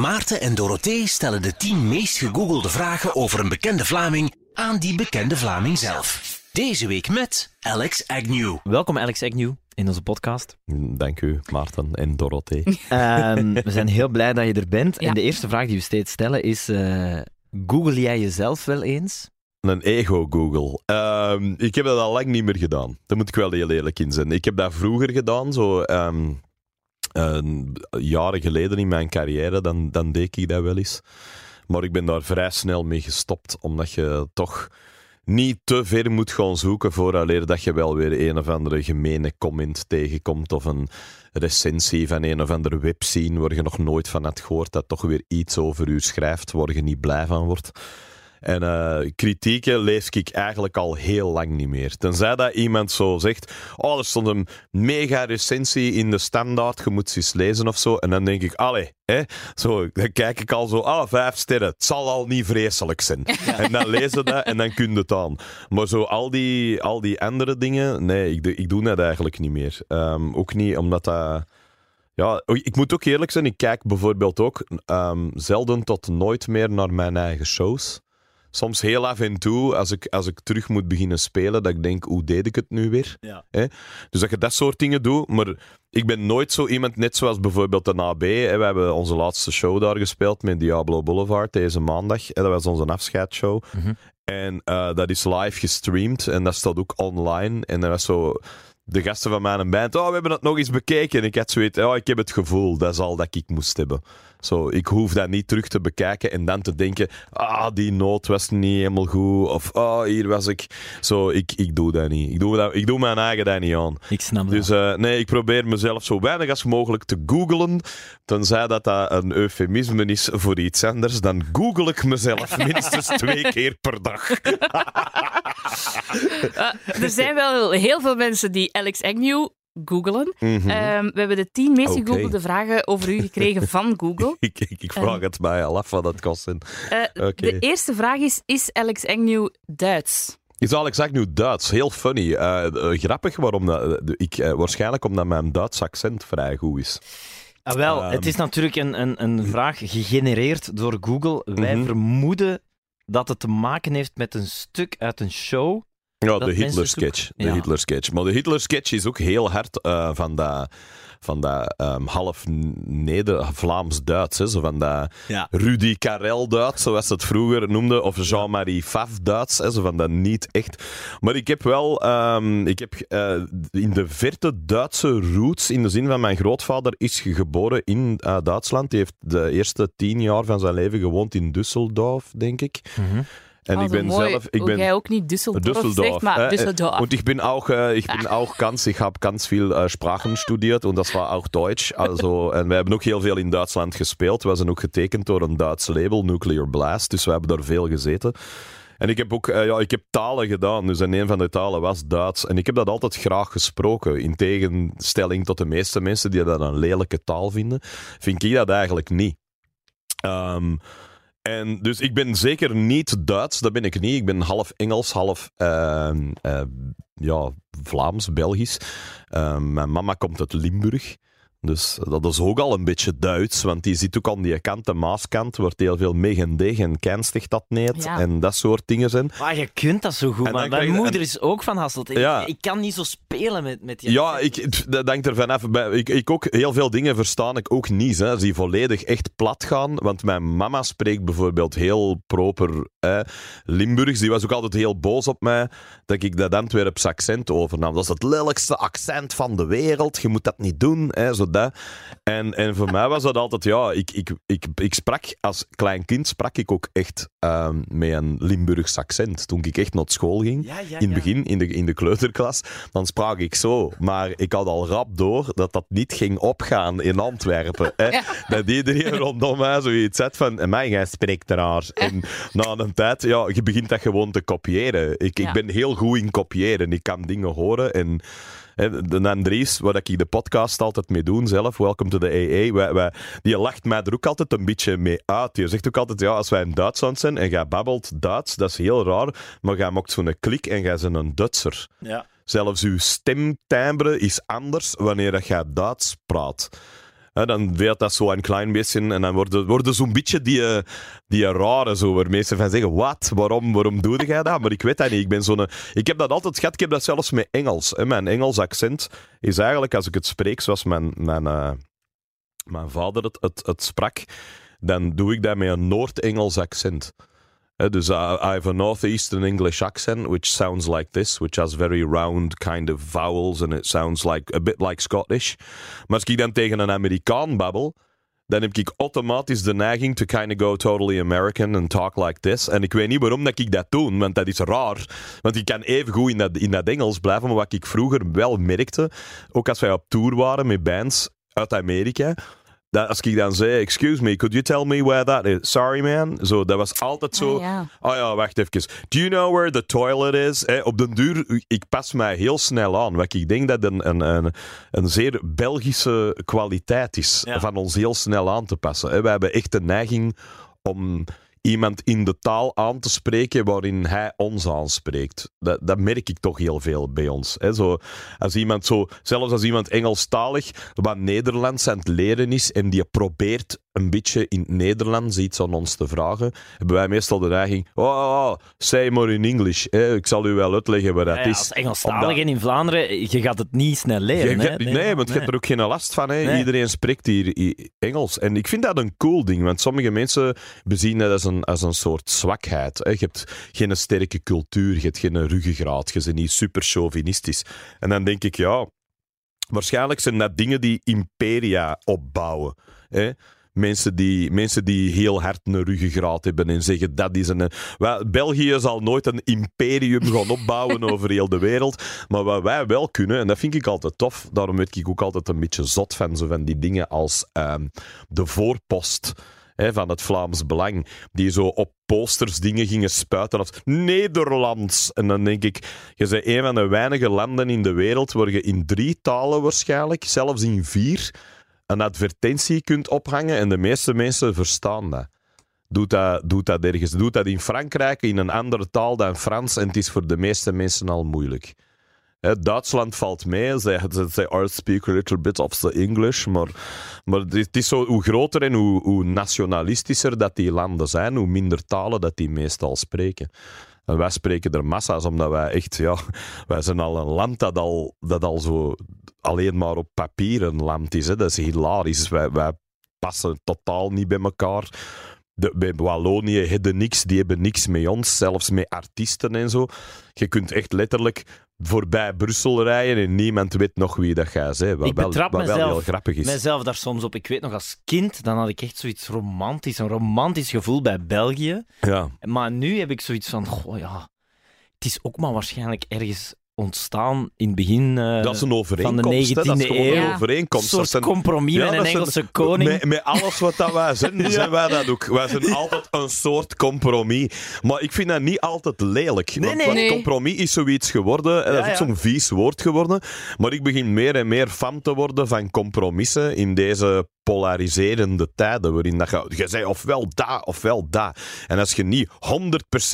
Maarten en Dorothee stellen de 10 meest gegoogelde vragen over een bekende Vlaming aan die bekende Vlaming zelf. Deze week met Alex Agnew. Welkom Alex Agnew in onze podcast. Dank u, Maarten en Dorothee. Ehm, we zijn heel blij dat je er bent. Ja. En de eerste vraag die we steeds stellen is: eh, Google jij jezelf wel eens? Een ego-Google. Ehm, ik heb dat al lang niet meer gedaan. Daar moet ik wel heel eerlijk in zijn. Ik heb dat vroeger gedaan, zo ehm, jaren geleden in mijn carrière, dan, dan deed ik dat wel eens. Maar ik ben daar vrij snel mee gestopt, omdat je toch niet te ver moet gaan zoeken vooraleer dat je wel weer een of andere gemene comment tegenkomt of een recensie van een of andere webscene waar je nog nooit van had gehoord dat toch weer iets over u schrijft waar je niet blij van wordt. En eh, kritieken lees ik eigenlijk al heel lang niet meer. Tenzij dat iemand zo zegt: Oh, er stond een mega recensie in de standaard, je moet ze eens lezen of zo. En dan denk ik: Allee, hè? Zo, dan kijk ik al zo: Ah, vijf sterren, het zal al niet vreselijk zijn. En dan lezen dat en dan kun je het aan. Maar zo al die, al die andere dingen, nee, ik, doe- ik doe dat eigenlijk niet meer. Ehm, ook niet omdat dat. Ja, ik moet ook eerlijk zijn, ik kijk bijvoorbeeld ook ehm, zelden tot nooit meer naar mijn eigen shows. Soms heel af en toe, als ik, als ik terug moet beginnen spelen, dat ik denk, hoe deed ik het nu weer? Ja. Hè? Dus dat je dat soort dingen doet, maar ik ben nooit zo iemand, net zoals bijvoorbeeld de AB. Hè? We hebben onze laatste show daar gespeeld met Diablo Boulevard deze maandag. Hè? Dat was onze afscheidsshow. Mhm. En eh, dat is live gestreamd en dat staat ook online. En dat was zo... De gasten van mijn band, oh, we hebben het nog eens bekeken. En ik had zoiets, oh, ik heb het gevoel, dat is al dat ik moest hebben. Zo, ik hoef dat niet terug te bekijken en dan te denken, ah, die noot was niet helemaal goed. Of, oh, hier was ik... Zo, ik, ik doe dat niet. Ik doe, dat, ik doe mijn eigen dat niet aan. Ik snap dat. Dus eh, nee, ik probeer mezelf zo weinig als mogelijk te googlen. Tenzij dat dat een eufemisme is voor iets anders, dan google ik mezelf minstens twee keer per dag. Eh, er zijn wel heel veel mensen die Alex Agnew googelen. Mhm. Ehm, we hebben de tien meest gegoogelde vragen over u gekregen van Google. ik, ik, ik vraag het mij al af wat het kost. En- Eh. De eerste vraag is, is Alex Agnew Duits? Is Alex nu Duits? Heel funny. Eh, eh, grappig waarom dat, ik, waarschijnlijk omdat mijn Duits accent vrij goed is. Ah, wel, Ehm. het is natuurlijk een, een, een vraag gegenereerd door Google. Wij Mhm. vermoeden dat het te maken heeft met een stuk uit een show. Ja, de Hitler-sketch. De Ja. Hitler-sketch. Maar de Hitler-sketch is ook heel hard eh, van dat, van dat ehm, half Neder-Vlaams-Duits. Zo van dat Ja. Rudy Karel-Duits, zoals ze het vroeger noemden. Of Jean-Marie Faf-Duits. hè, Zo van dat niet echt. Maar ik heb wel ehm, ik heb, eh, in de verte Duitse roots, in de zin van mijn grootvader is geboren in eh, Duitsland. Die heeft de eerste tien jaar van zijn leven gewoond in Düsseldorf, denk ik. Oh, ik zo ben mooi zelf... Ik ben, jij ook niet Düsseldorf, Düsseldorf. maar äh, Düsseldorf. Und ich bin auch, ich bin auch ganz, ich habe ganz viel Sprachen studiert und das war auch Deutsch. Also, en we hebben ook heel veel in Duitsland gespeeld. We zijn ook getekend door een Duits label, Nuclear Blast. Dus we hebben daar veel gezeten. En ik heb ook eh, ja, ik heb talen gedaan, dus en een van de talen was Duits. En ik heb dat altijd graag gesproken. In tegenstelling tot de meeste mensen die dat een lelijke taal vinden, vind ik dat eigenlijk niet. Ehm, en dus ik ben zeker niet Duits, dat ben ik niet. Ik ben half Engels, half ehm, eh, ja, Vlaams, Belgisch. Ehm, mijn mama komt uit Limburg. Dus dat is ook al een beetje Duits, want die zit ook aan die kant, de Maaskant, wordt heel veel meg en deg en kenstig dat niet Ja. en dat soort dingen zijn. Maar je kunt dat zo goed. Maar mijn moeder en- is ook van Hasselt. Ik, Ja. ik kan niet zo spelen met, met die Ja, ik, dat hangt er vanaf. Bij- Ik, ik ook, heel veel dingen verstaan ik ook niet. Hè, die volledig echt plat gaan. Want mijn mama spreekt bijvoorbeeld heel proper hè, Limburgs. Die was ook altijd heel boos op mij dat ik dat Antwerps accent overnam. Dat is het lelijkste accent van de wereld. Je moet dat niet doen. Hè, zo dat. En, en voor mij was dat altijd, ja, ik, ik, ik, ik sprak als klein kind sprak ik ook echt ehm, met een Limburgs accent. Toen ik echt naar school ging Ja, ja, in het ja. begin, in de, in de kleuterklas, dan sprak ik zo. Maar ik had al rap door dat dat niet ging opgaan in Antwerpen. Hè? Dat iedereen rondom mij zoiets had van, mij, jij spreekt raar. En na een tijd, ja, je begint dat gewoon te kopiëren. Ik, Ja. ik ben heel goed in kopiëren. Ik kan dingen horen en... De Andries, waar ik de podcast altijd mee doe zelf, Welcome to the AA, wij, wij, die lacht mij er ook altijd een beetje mee uit. Die zegt ook altijd, ja, als wij in Duitsland zijn en jij babbelt Duits, dat is heel raar, maar jij maakt zo'n klik en jij bent een Duitser. Ja. Zelfs uw stemtimbre is anders wanneer dat jij Duits praat. Dan werd dat zo een klein beetje en dan worden, worden zo'n beetje die, eh, die rare zo, waar mensen van zeggen, wat, waarom, waarom doe jij dat? Maar ik weet dat niet. Ik, ben zo'n, ik heb dat altijd gehad, ik heb dat zelfs met Engels. Hè. Mijn Engels accent is eigenlijk, als ik het spreek zoals mijn, mijn, eh, mijn vader het, het, het sprak, dan doe ik dat met een Noord-Engels accent. Dus uh, I have a northeastern English accent, which sounds like this, which has very round kind of vowels, and it sounds like a bit like Scottish. Maar als ik dan tegen een Amerikaan babbel, dan heb ik automatisch de neiging to kind of go totally American and talk like this. En ik weet niet waarom dat ik dat doe, want dat is raar. Want ik kan even goed in dat, in dat Engels blijven, maar wat ik vroeger wel merkte, ook als wij op tour waren met bands uit Amerika, dat als ik dan zei, excuse me, could you tell me where that is? Sorry man. Zo, dat was altijd zo. Ja. Oh ja, wacht even. Do you know where the toilet is? Eh, op den duur, ik pas mij heel snel aan. Wat ik denk dat een, een, een, een zeer Belgische kwaliteit is. Ja. Van ons heel snel aan te passen. Eh, we hebben echt de neiging om iemand in de taal aan te spreken waarin hij ons aanspreekt. Dat, dat merk ik toch heel veel bij ons. Hè. Zo, als iemand zo, zelfs als iemand Engelstalig wat Nederlands aan het leren is en die probeert een beetje in het Nederlands iets aan ons te vragen, hebben wij meestal de neiging, oh, oh, oh, say more in English. Ik zal u wel uitleggen wat dat Ja, is. als Engelstalig Omdat- en in Vlaanderen, je gaat het niet snel leren. hè? nee, want je hebt er ook geen last van. Hè. Nee. Iedereen spreekt hier Engels. En ik vind dat een cool ding, want sommige mensen bezien dat als een, als een soort zwakheid. Hè. Je hebt geen sterke cultuur, je hebt geen ruggengraat, je bent niet super chauvinistisch. En dan denk ik, ja, waarschijnlijk zijn dat dingen die imperia opbouwen. Hè. Mensen die, mensen die heel hard een ruggengraat hebben en zeggen dat is een... Wel, België zal nooit een imperium gaan opbouwen over heel de wereld. Maar wat wij wel kunnen, en dat vind ik altijd tof, daarom weet ik ook altijd een beetje zot van, zo van die dingen als ehm, de voorpost hè, van het Vlaams Belang, die zo op posters dingen gingen spuiten als Nederlands. En dan denk ik, je bent een van de weinige landen in de wereld waar je in drie talen waarschijnlijk, zelfs in vier, een advertentie kunt ophangen en de meeste mensen verstaan dat. Doet dat, ergens. Doet dat in Frankrijk in een andere taal dan Frans en het is voor de meeste mensen al moeilijk. Duitsland valt mee. Zij, zij I speak a little bit of the English. Maar, maar het is zo, hoe groter en hoe, hoe nationalistischer dat die landen zijn, hoe minder talen dat die meestal spreken. En wij spreken er massa's, omdat wij echt, ja, wij zijn al een land dat al, dat al zo alleen maar op papier een land is. Hè. Dat is hilarisch. Wij, wij passen totaal niet bij elkaar. De, bij Wallonië hebben niks, die hebben niks met ons, zelfs met artiesten en zo. Je kunt echt letterlijk voorbij Brussel rijden en niemand weet nog wie dat gaat zijn. Wat Ik wel, wat wel mezelf- heel grappig is. Mijzelf daar soms op. Ik weet nog als kind, dan had ik echt zoiets romantisch, een romantisch gevoel bij België. Ja. Maar nu heb ik zoiets van, goh ja, het is ook maar waarschijnlijk ergens ontstaan in het begin eh, Dat is een overeenkomst. van de hè. Dat is 19e eeuw. een overeenkomst. een Dat soort zijn- compromis Ja, met een Engelse koning. Met, met alles wat dat wij zijn, zijn wij dat ook. Wij zijn altijd een soort compromis. Maar ik vind dat niet altijd lelijk. want, nee. want Nee. compromis is zoiets geworden. en dat is ja. ook zo'n vies woord geworden. Maar ik begin meer en meer fan te worden van compromissen in deze polariserende tijden. Waarin dat je, je zei ofwel dat, ofwel dat. En als je niet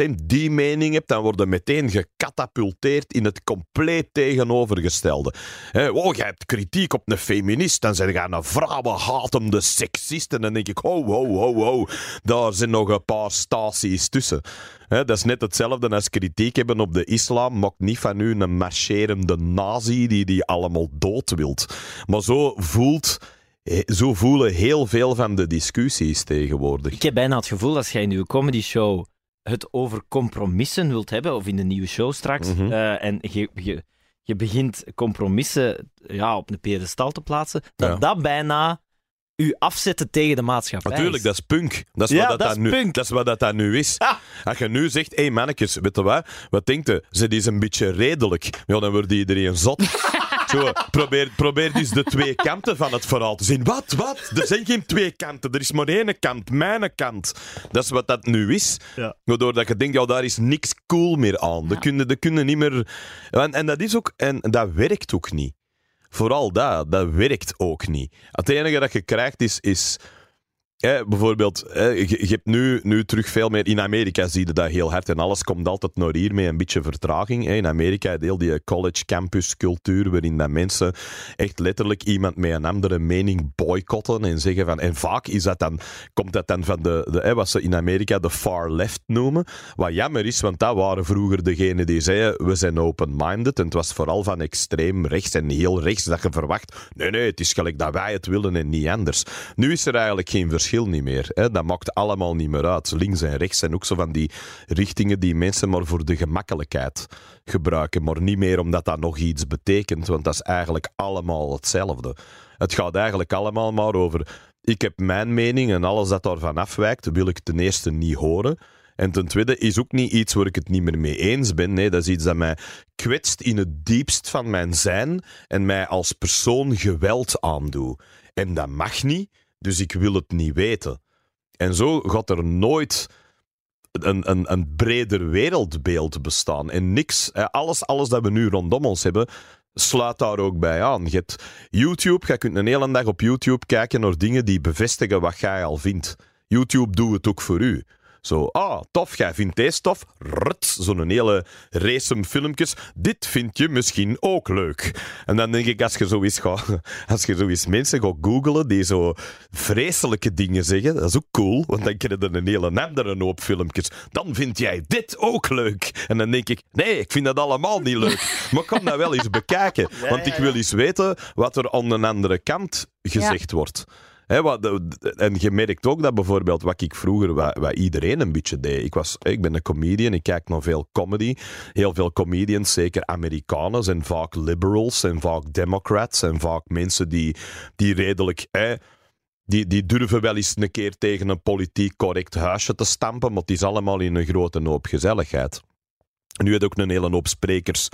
100% die mening hebt, dan word je meteen gecatapulteerd in het compleet tegenovergestelde. Hè, oh, je hebt kritiek op een feminist, dan zeg je een vrouwenhatende seksist. En dan denk ik, ho, ho, ho, ho, daar zijn nog een paar staties tussen. Dat is net hetzelfde als kritiek hebben op de islam. Maakt niet van u een marcherende nazi die die allemaal dood wilt. Maar zo voelt... Zo voelen heel veel van de discussies tegenwoordig. Ik heb bijna het gevoel, als jij in uw comedy show het over compromissen wilt hebben, of in de nieuwe show straks, Mhm. eh, en je, je, je begint compromissen ja, op een pedestal te plaatsen, dat Ja. dat bijna u afzetten tegen de maatschappij Natuurlijk, dat is punk. Dat is Ja, wat dat, dat nu, punk. Dat is wat dat, dat nu is. Ah. Als je nu zegt, hé hey mannetjes, weet je wat? Wat denkt je? Ze is een beetje redelijk. Ja, dan wordt iedereen zot. Zo, probeer, probeer dus de twee kanten van het verhaal te zien. Wat, wat? Er zijn geen twee kanten. Er is maar één kant, mijn kant. Dat is wat dat nu is. Ja. Waardoor dat je denkt, ja, daar is niks cool meer aan. Dat kunnen, dat kunnen niet meer... En, en dat is ook... En dat werkt ook niet. Vooral dat, dat werkt ook niet. Het enige dat je krijgt is, is hè, bijvoorbeeld, je, hebt nu, nu terug veel meer... In Amerika zie je dat heel hard en alles komt altijd naar hier met een beetje vertraging. In Amerika deel die college campus cultuur, waarin dat mensen echt letterlijk iemand met een andere mening boycotten en zeggen van... En vaak is dat dan, komt dat dan van de, de, wat ze in Amerika de far left noemen. Wat jammer is, want dat waren vroeger degenen die zeiden we zijn open-minded. En het was vooral van extreem rechts en heel rechts dat je verwacht nee, nee, het is gelijk dat wij het willen en niet anders. Nu is er eigenlijk geen verschil niet meer. Hè. Dat maakt allemaal niet meer uit. Links en rechts zijn ook zo van die richtingen die mensen maar voor de gemakkelijkheid gebruiken, maar niet meer omdat dat nog iets betekent, want dat is eigenlijk allemaal hetzelfde. Het gaat eigenlijk allemaal maar over ik heb mijn mening en alles dat daarvan afwijkt, wil ik ten eerste niet horen. En ten tweede is ook niet iets waar ik het niet meer mee eens ben. Nee, dat is iets dat mij kwetst in het diepst van mijn zijn en mij als persoon geweld aandoet. En dat mag niet, dus ik wil het niet weten. En zo gaat er nooit een, een, een breder wereldbeeld bestaan. En niks, alles, alles dat we nu rondom ons hebben, sluit daar ook bij aan. Je hebt YouTube, je kunt een hele dag op YouTube kijken naar dingen die bevestigen wat jij al vindt. YouTube doet het ook voor u. Zo, ah, tof, jij vindt deze tof. Rut, zo'n hele race filmpjes. Dit vind je misschien ook leuk. En dan denk ik, als je zo eens, gaat, als je zo eens mensen gaat googlen die zo vreselijke dingen zeggen, dat is ook cool, want dan krijg je een hele andere hoop filmpjes. Dan vind jij dit ook leuk. En dan denk ik, nee, ik vind dat allemaal niet leuk. Maar ik kan dat wel eens bekijken, want ik wil eens weten wat er aan de andere kant gezegd wordt. Wat, en je merkt ook dat bijvoorbeeld wat ik vroeger, wat, wat iedereen een beetje deed. Ik, was, ik ben een comedian, ik kijk naar veel comedy. Heel veel comedians, zeker Amerikanen, zijn vaak liberals, zijn vaak democrats, zijn vaak mensen die, die redelijk... Die, die durven wel eens een keer tegen een politiek correct huisje te stampen, maar het is allemaal in een grote hoop gezelligheid. Nu je ook een hele hoop sprekers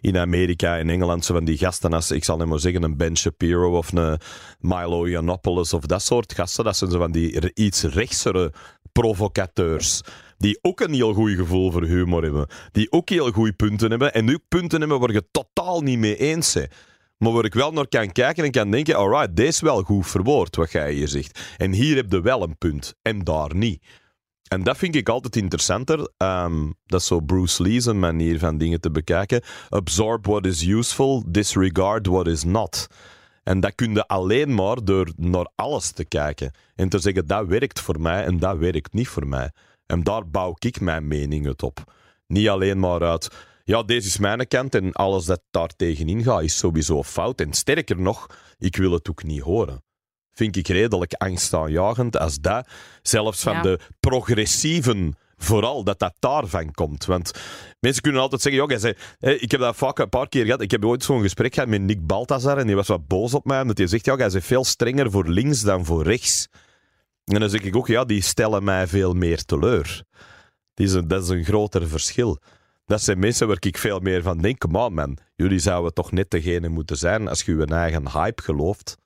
in Amerika en Engeland, zo van die gasten als, ik zal niet maar zeggen, een Ben Shapiro of een Milo Yiannopoulos of dat soort gasten. Dat zijn zo van die iets rechtsere provocateurs. Die ook een heel goed gevoel voor humor hebben. Die ook heel goede punten hebben. En ook punten hebben waar je totaal niet mee eens bent. Maar waar ik wel naar kan kijken en kan denken: alright, deze is wel goed verwoord wat jij hier zegt. En hier heb je wel een punt. En daar niet. En dat vind ik altijd interessanter. Ehm, dat is zo Bruce Lee's manier van dingen te bekijken. Absorb what is useful, disregard what is not. En dat kun je alleen maar door naar alles te kijken. En te zeggen, dat werkt voor mij en dat werkt niet voor mij. En daar bouw ik mijn mening op. Niet alleen maar uit, ja, deze is mijn kant en alles dat daar tegenin gaat is sowieso fout. En sterker nog, ik wil het ook niet horen vind ik redelijk angstaanjagend als dat, zelfs van Ja. de progressieven vooral, dat dat daarvan komt. Want mensen kunnen altijd zeggen, zei, hè, ik heb dat vaak een paar keer gehad, ik heb ooit zo'n gesprek gehad met Nick Balthazar en die was wat boos op mij, omdat hij zegt, ja, jij bent veel strenger voor links dan voor rechts. En dan zeg ik ook, ja, die stellen mij veel meer teleur. Die is een, dat is een groter verschil. Dat zijn mensen waar ik veel meer van denk, on man, jullie zouden toch net degene moeten zijn als je je eigen hype gelooft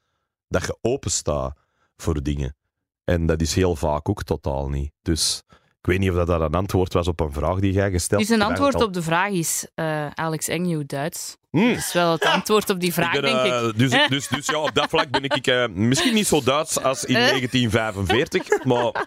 dat je open staat voor dingen. En dat is heel vaak ook totaal niet. Dus ik weet niet of dat, dat een antwoord was op een vraag die jij gesteld Dus een hebt. antwoord op de vraag is eh, Alex Agnew Duits. Hmm. Dat is wel het antwoord op die vraag, Ik ben, denk eh, ik. Dus, dus, dus ja, op dat vlak ben ik eh, misschien niet zo Duits als in Eh? 1945, maar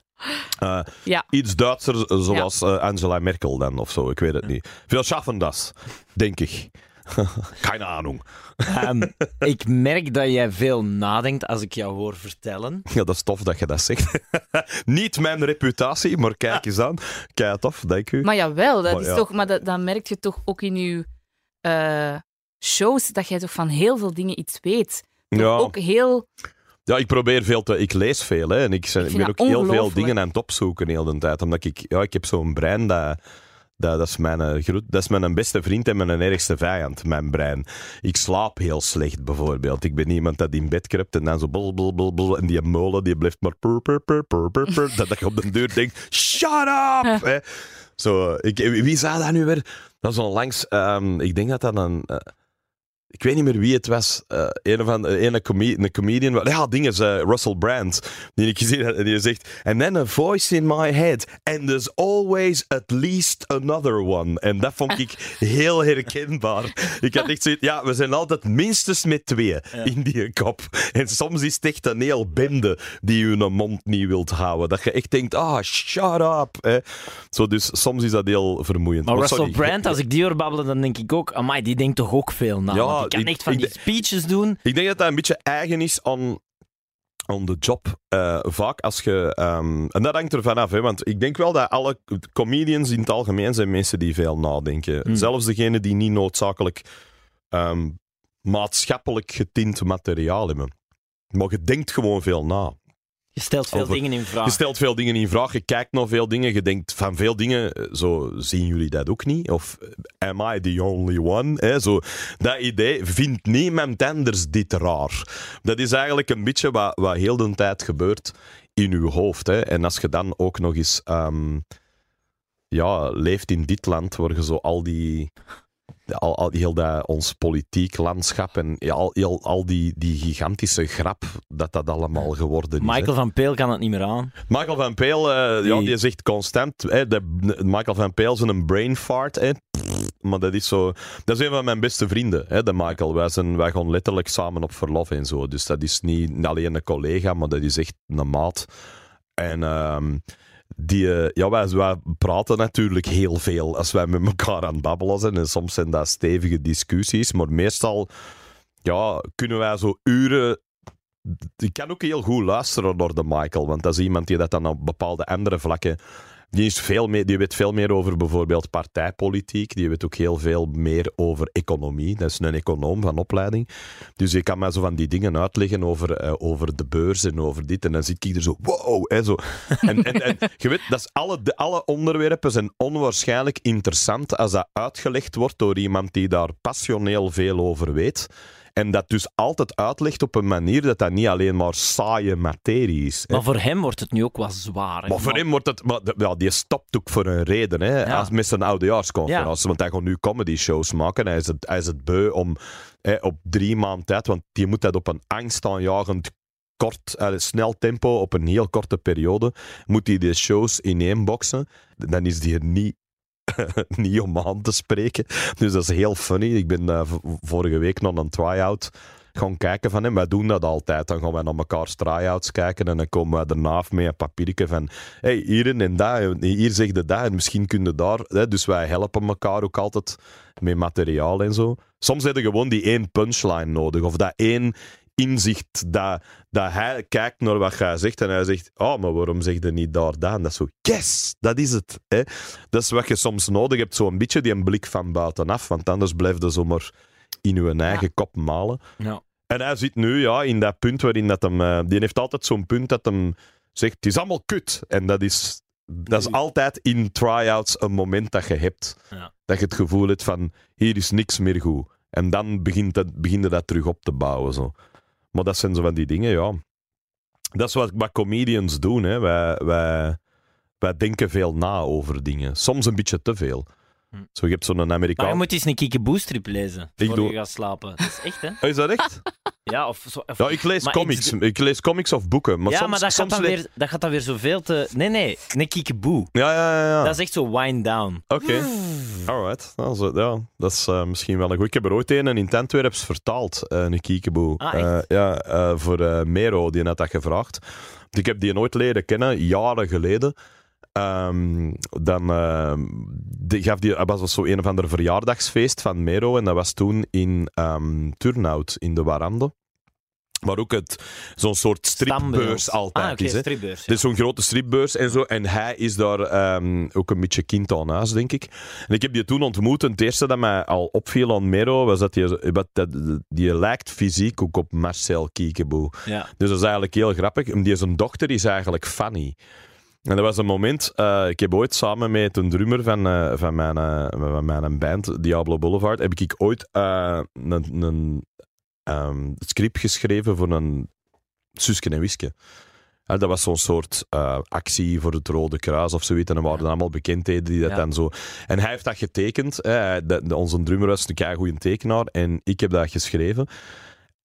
eh, Ja. iets Duitser eh, zoals eh, Angela Merkel dan of zo. Ik weet het niet. Veel schaffen das, denk ik. Keine Ahnung. Ehm, ik merk dat jij veel nadenkt als ik jou hoor vertellen. Ja, dat is tof dat je dat zegt. niet mijn reputatie, maar kijk eens aan. Kijk, tof, dank u. Maar jawel, dat Maar is ja. toch, maar dat, dat merk je toch ook in je eh, shows, dat jij toch van heel veel dingen iets weet. Toch Ja. Ook heel... Ja, ik probeer veel te... Ik lees veel, hè. En ik, ben- Ik ook heel veel dingen aan het opzoeken de hele tijd. Omdat ik... Ja, ik heb zo'n brein dat... Dat, dat, is mijn, eh, groot- dat is mijn beste vriend en mijn ergste vijand, mijn brein. Ik slaap heel slecht, bijvoorbeeld. Ik ben iemand dat in bed kruipt en dan zo bl bl bl bl en die molen die blijft maar pur pur pur pur pur pur, dat je op de deur denkt, shut up! hè. Zo, ik, wie zei dat nu weer? Dat is onlangs, ehm, ik denk dat dat een... eh, ik weet niet meer wie het was. eh, een of andere een, come een comedian. Ja, ding is eh, Russell Brand. Die ik gezien heb. En die zegt: And then a voice in my head. And there's always at least another one. En dat vond ik heel herkenbaar. Ik had echt zoiets. Ja, we zijn altijd minstens met twee in die kop. En soms is het echt een heel bende die je een mond niet wilt houden. Dat je echt denkt: ah, shut up. Hè. Zo, dus soms is dat heel vermoeiend. Maar Maar Russell sorry. Brand, als ik die hoor babbelen, dan denk ik ook, amai, die denkt toch ook veel na. Ja, kan ik- echt van ik die speeches doen. Ik denk dat dat een beetje eigen is aan, aan de job. Eh, vaak als je. ehm, en dat hangt ervan af, hè, want ik denk wel dat alle comedians in het algemeen zijn mensen die veel nadenken. Hmm. Zelfs degenen die niet noodzakelijk ehm, maatschappelijk getint materiaal hebben. Maar je denkt gewoon veel na. Je stelt veel Over- dingen in vraag. Je stelt veel dingen in vraag, je kijkt naar veel dingen, je denkt van veel dingen, zo zien jullie dat ook niet? Of eh, am I the only one? Hè? Zo, dat idee, vindt niemand anders dit raar? Dat is eigenlijk een beetje wat, wat heel de tijd gebeurt in uw hoofd. Hè? En als je dan ook nog eens ehm, ja, leeft in dit land, waar je zo al die... Al, al, heel dat, ons politiek landschap en ja, al, heel, al die, die gigantische grap dat dat allemaal geworden is. hè. Michael van Peel kan het niet meer aan. Michael van Peel, ja, Die- die zegt constant. Hè, de, Michael van Peel is een brain fart. Hè. Maar dat is zo. Dat is een van mijn beste vrienden, hè, de Michael. Wij, zijn, wij gaan letterlijk samen op verlof en zo. Dus dat is niet alleen een collega, maar dat is echt een maat. En ehm, die, eh, ja, wij, praten natuurlijk heel veel als wij met elkaar aan het babbelen zijn. En soms zijn dat stevige discussies, maar meestal ja, kunnen wij zo uren ik kan ook heel goed luisteren naar de Michael, want dat is iemand die dat dan op bepaalde andere vlakken. Die, is veel meer, die weet veel meer over bijvoorbeeld partijpolitiek. Die weet ook heel veel meer over economie. Dat is een econoom van opleiding. Dus je kan mij zo van die dingen uitleggen over, eh, over de beurs en over dit. En dan zit ik er zo, wow. Hè, zo. En, en, en je weet, dat is alle, de, alle onderwerpen zijn onwaarschijnlijk interessant als dat uitgelegd wordt door iemand die daar passioneel veel over weet. En dat dus altijd uitlegt op een manier dat dat niet alleen maar saaie materie is. hè. Maar voor hem wordt het nu ook wel zwaar. hè. Maar voor hem wordt het... Maar, ja, die stopt ook voor een reden. Hè, Ja. als met zijn oudejaarsconferentie. Want hij gaat nu comedy-shows maken. Hij is het, hij is het beu om hè, op drie maanden tijd... Want die moet dat op een angstaanjagend kort, eh, snel tempo, op een heel korte periode, moet hij de shows ineenboksen. Dan is die er niet niet om aan te spreken. Dus dat is heel funny. Ik ben eh, vorige week nog een try-out gaan kijken van hem. Wij doen dat altijd. Dan gaan wij naar elkaars try-outs kijken en dan komen wij daarna met een papiertje van hey, hier en daar, hier zeg je dat en misschien kun je daar. Hè. Dus wij helpen elkaar ook altijd met materiaal en zo. Soms heb je gewoon die één punchline nodig of dat één inzicht dat, dat hij kijkt naar wat jij zegt en hij zegt, oh, maar waarom zeg je niet daar, dat? En dat is zo, yes, dat is het. Hè? Dat is wat je soms nodig hebt, zo'n beetje die een blik van buitenaf, want anders blijf je zomaar in je eigen kop malen. Ja. En hij zit nu ja, in dat punt waarin dat hem... eh, die heeft altijd zo'n punt dat hem zegt, het is allemaal kut. En dat is, dat is altijd in try-outs een moment dat je hebt. Ja. Dat je het gevoel hebt van, hier is niks meer goed. En dan begint dat, begin je dat terug op te bouwen. Zo. Maar dat zijn zo van die dingen, ja. Dat is wat, wat comedians doen. Hè. Wij, wij, wij denken veel na over dingen. Soms een beetje te veel. Hm. Zo, je hebt zo'n Maar je Amerikaan... moet eens een kiekeboe-strip lezen Ik voor doe- je gaat slapen. Dat is echt, hè? Oh, is dat echt? Ja, of zo. of- Ja, ik lees Maar comics. Ik lees comics of boeken. Maar ja, soms, maar dat gaat, dan le- weer, dat gaat dan weer zoveel te... Nee, nee, een kiekeboe. Ja, ja, ja. ja. Dat is echt zo wind down. Oké. Alright. Also, ja, dat is eh, misschien wel een goed. Ik heb er ooit een in Tentwerps vertaald, eh, een kiekeboe. Ah? Eh, ja, eh, voor eh, Mero, die had dat gevraagd. Ik heb die nooit leren kennen, jaren geleden. Ehm, dan ehm, die gaf die, dat was zo een of ander verjaardagsfeest van Mero. En dat was toen in ehm Turnhout, in de Warande. Waar ook het, zo'n soort stripbeurs altijd Ah, oké, is. Hè. stripbeurs. Is zo'n grote stripbeurs en zo. En hij is daar ook een beetje kind aan huis, denk ik. En ik heb die toen ontmoet. En het eerste dat mij al opviel aan Mero was dat die, dat, die lijkt fysiek ook op Marcel Kiekeboe. Ja. Dus dat is eigenlijk heel grappig. Die zijn dochter is eigenlijk Fanny. En dat was een moment, eh, ik heb ooit samen met een drummer van, eh, van, mijn, eh, van mijn band, Diablo Boulevard, heb ik ooit een, een ehm, script geschreven voor een Suske en Wiske. Dat was zo'n soort actie voor het Rode Kruis of zoiets. En er waren allemaal bekendheden die dat Ja. dan zo... En hij heeft dat getekend. De- onze drummer was een goede tekenaar. En ik heb dat geschreven.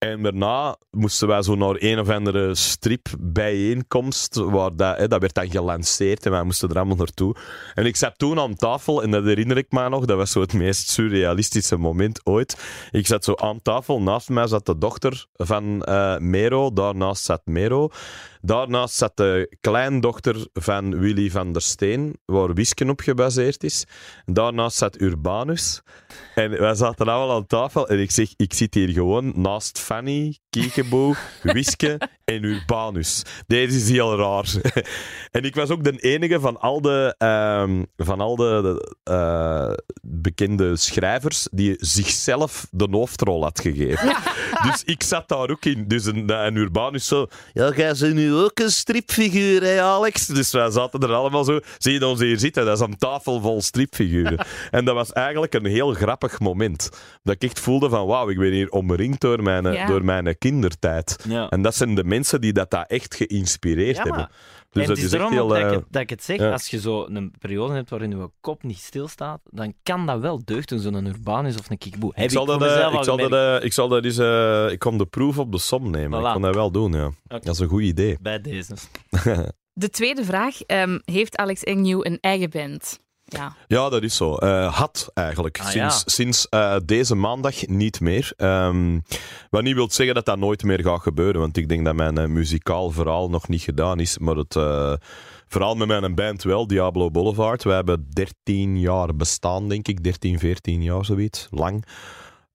En daarna moesten wij zo naar een of andere stripbijeenkomst, waar dat, hè, dat werd dan gelanceerd en wij moesten er allemaal naartoe. En ik zat toen aan tafel, en dat herinner ik me nog, dat was zo het meest surrealistische moment ooit. Ik zat zo aan tafel, naast mij zat de dochter van eh, Mero, daarnaast zat Mero. Daarnaast zat de kleindochter van Willy van der Steen, waar Wisken op gebaseerd is. Daarnaast zat Urbanus. En wij zaten allemaal aan tafel en ik zeg, ik zit hier gewoon naast Fanny, Kiekeboe, Wiske en Urbanus. Deze is heel raar. en ik was ook de enige van al de, ehm, van al de, de, eh, bekende schrijvers die zichzelf de hoofdrol had gegeven. Dus ik zat daar ook in. Dus een, een Urbanus zo... Ja, jij bent nu ook een stripfiguur, hè, Alex? Dus wij zaten er allemaal zo... Zie je ons hier zitten? Dat is een tafel vol stripfiguren. en dat was eigenlijk een heel grappig moment. Dat ik echt voelde van... Wauw, ik ben hier omringd door mijn, Ja. door mijn kindertijd. Ja. En dat zijn de mensen die dat, dat echt geïnspireerd Ja, maar- hebben. Dus en dat het is daarom heel... dat, ik eh, het, dat ik het zeg, ja. als je zo een periode hebt waarin je kop niet stilstaat, dan kan dat wel deugd doen, zo'n Urbanus of een kickboe. Heb ik zal, ik dat, eh, mezelf ik, al zal dat, eh, ik zal dat eens... eh, ik kom de proef op de som nemen. Voilà. Ik kan dat wel doen, ja. Dat is een goed idee. Bij deze. De tweede vraag. ehm, heeft Alex Agnew een eigen band? Ja. Ja, dat is zo. Eh, had eigenlijk. Ah, sinds ja. sinds eh, deze maandag niet meer. Ehm, wat niet wil zeggen dat dat nooit meer gaat gebeuren. Want ik denk dat mijn eh, muzikaal verhaal nog niet gedaan is. Maar het eh, verhaal met mijn band wel, Diablo Boulevard. We hebben 13 jaar bestaan, denk ik. 13, 14 jaar, zoiets. Lang.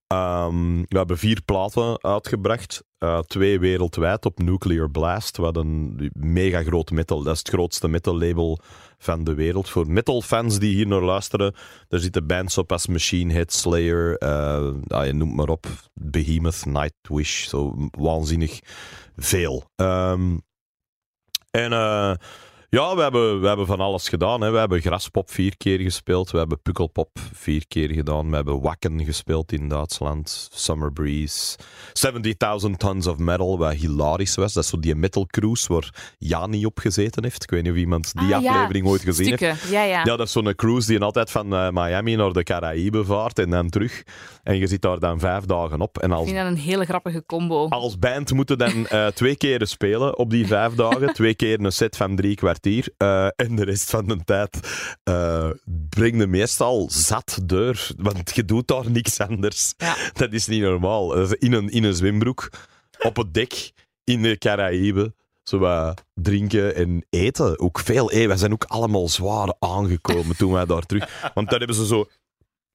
Ehm, we hebben vier platen uitgebracht. Eh, twee wereldwijd op Nuclear Blast. Wat een mega groot metal. Dat is het grootste metal label van de wereld. Voor metalfans die hier naar luisteren, er zitten bands op als Machine Head, Slayer, eh, ja, je noemt maar op, Behemoth, Nightwish, zo waanzinnig veel. Ehm, en eh, ja, we hebben, we hebben van alles gedaan. Hè. We hebben Graspop vier keer gespeeld, we hebben Pukkelpop vier keer gedaan, we hebben Wacken gespeeld in Duitsland, Summer Breeze, 70.000 Tons of Metal, wat hilarisch was. Dat is zo die metal cruise waar Jani op gezeten heeft. Ik weet niet of iemand die Ah, ja. aflevering ooit gezien heeft. Ja, ja. Ja, dat is zo'n cruise die altijd van eh, Miami naar de Caraïben vaart en dan terug. En je zit daar dan vijf dagen op. En Ik als, vind dat een hele grappige combo. als band moeten dan eh, twee keren spelen op die vijf dagen. Twee keer een set van drie kwartier. Eh, en de rest van de tijd eh breng je meestal zat deur. Want je doet daar niks anders. Ja. Dat is niet normaal. In een, in een zwembroek, op het dek, in de Caraïben. Zo wat drinken en eten. Ook veel. Hey, wij zijn ook allemaal zwaar aangekomen toen wij daar terug... Want daar hebben ze zo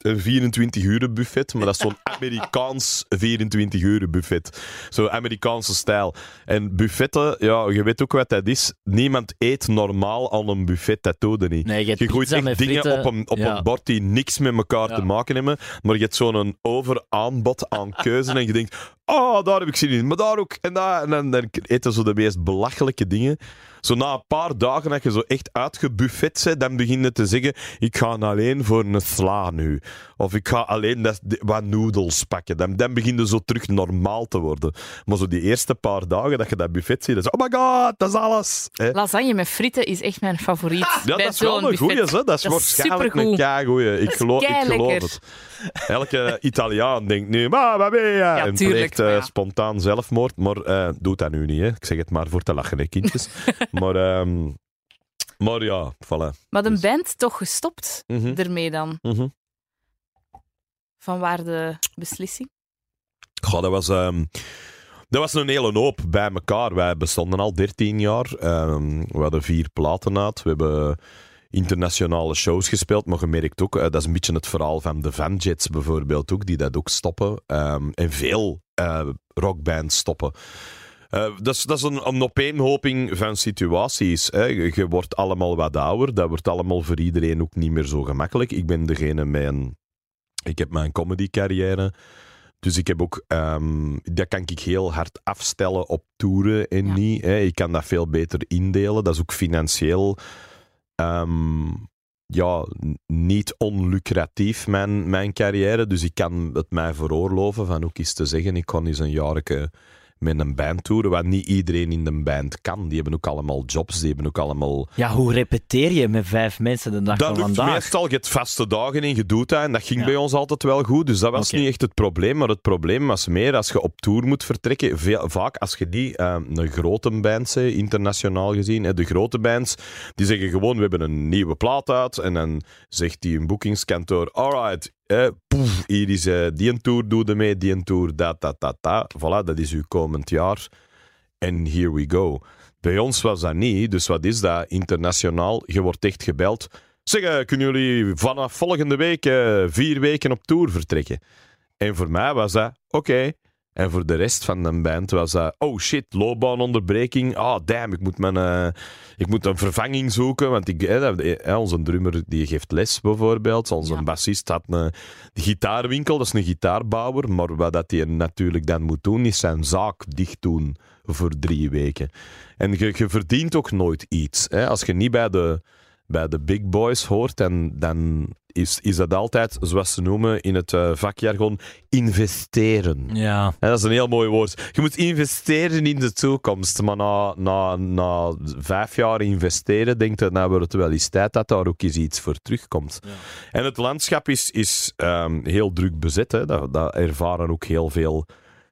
een 24-uur buffet, maar dat is zo'n Amerikaans 24-uur buffet. Zo'n Amerikaanse stijl. En buffetten, ja, je weet ook wat dat is. Niemand eet normaal aan een buffet, dat doe je niet. Nee, je gooit echt dingen op, een, op Ja. een bord die niks met elkaar Ja. te maken hebben, maar je hebt zo'n overaanbod aan keuzen en je denkt, oh, daar heb ik zin in, maar daar ook. En, daar, en dan, dan eten ze de meest belachelijke dingen. Zo na een paar dagen dat je zo echt uitgebuffet bent, dan begin je te zeggen, ik ga alleen voor een sla nu. Of ik ga alleen dat, wat noedels pakken. Dan, dan begin je zo terug normaal te worden. Maar zo die eerste paar dagen dat je dat buffet ziet, dan is oh my god, dat is alles. Hè? Lasagne met frieten is echt mijn favoriet. Ja, dat is wel een goeie, hè? Dat is Dat is waarschijnlijk een keigoeie. Ik, geloof, ik geloof het. Elke Italiaan denkt nu, maar wat ben je? en tuurlijk, pleegt eh, ja. spontaan zelfmoord. Maar eh doe dat nu niet, hè. Ik zeg het maar voor te lachen, hè, kindjes. maar, ehm, maar ja, voilà. Maar de Dus- band toch gestopt Mhm, ermee dan? mhm. Van waar de beslissing? Goh, dat was... ehm, dat was een hele hoop bij elkaar. Wij bestonden al 13 jaar. Ehm, we hadden vier platen uit. We hebben internationale shows gespeeld, maar je merkt ook, eh, dat is een beetje het verhaal van de Vanjets bijvoorbeeld ook, die dat ook stoppen. En veel eh, rockbands stoppen. Eh, dat, is, dat is een, een opeenhoping van situaties. Hè. Je, wordt allemaal wat ouder. Dat wordt allemaal voor iedereen ook niet meer zo gemakkelijk. Ik ben degene met een... Ik heb mijn comedy carrière. Dus ik heb ook... ehm, dat kan ik heel hard afstellen op toeren en Ja. niet. Hè. Ik kan dat veel beter indelen. Dat is ook financieel... ehm, ja, niet onlucratief, mijn, mijn carrière. Dus ik kan het mij veroorloven van ook eens te zeggen, ik kan eens een jaarke met een band toeren, wat niet iedereen in de band kan. Die hebben ook allemaal jobs, die hebben ook allemaal... Ja, hoe repeteer je met vijf mensen de dag Dat van vandaag? meestal, je hebt vaste dagen en je doet dat. En dat ging Ja. bij ons altijd wel goed. Dus dat was niet echt het probleem. Maar het probleem was meer als je op tour moet vertrekken. Veel, vaak als je die, eh, een grote band, hè, internationaal gezien, de grote bands, die zeggen gewoon, we hebben een nieuwe plaat uit. En dan zegt die een boekingskantoor, alright, eh, hier is eh, die een tour, doe er mee, die tour, dat, dat, dat, dat. Voilà, dat is uw komend jaar. En here we go. Bij ons was dat niet. Dus wat is dat internationaal? Je wordt echt gebeld. Zeg, eh, kunnen jullie vanaf volgende week eh, vier weken op tour vertrekken? En voor mij was dat oké. En voor de rest van de band was dat oh shit, loopbaanonderbreking. Ah, damn, ik moet, mijn, eh, ik moet een vervanging zoeken. Want ik, eh, eh, onze drummer die geeft les bijvoorbeeld. Onze Ja. bassist had een gitaarwinkel, dat is een gitaarbouwer. Maar wat dat hij natuurlijk dan moet doen, is zijn zaak dicht doen voor drie weken. En je, je verdient ook nooit iets. Hè? Als je niet bij de, bij de big boys hoort, dan, dan is, is dat altijd, zoals ze noemen in het eh, vakjargon, investeren. Ja. Hè, dat is een heel mooi woord. Je moet investeren in de toekomst. Maar na, na, na vijf jaar investeren, denkt je, nou wordt het wel eens tijd dat daar ook eens iets voor terugkomt. En het landschap is, is ehm, heel druk bezet. Hè. Dat, dat ervaren ook heel veel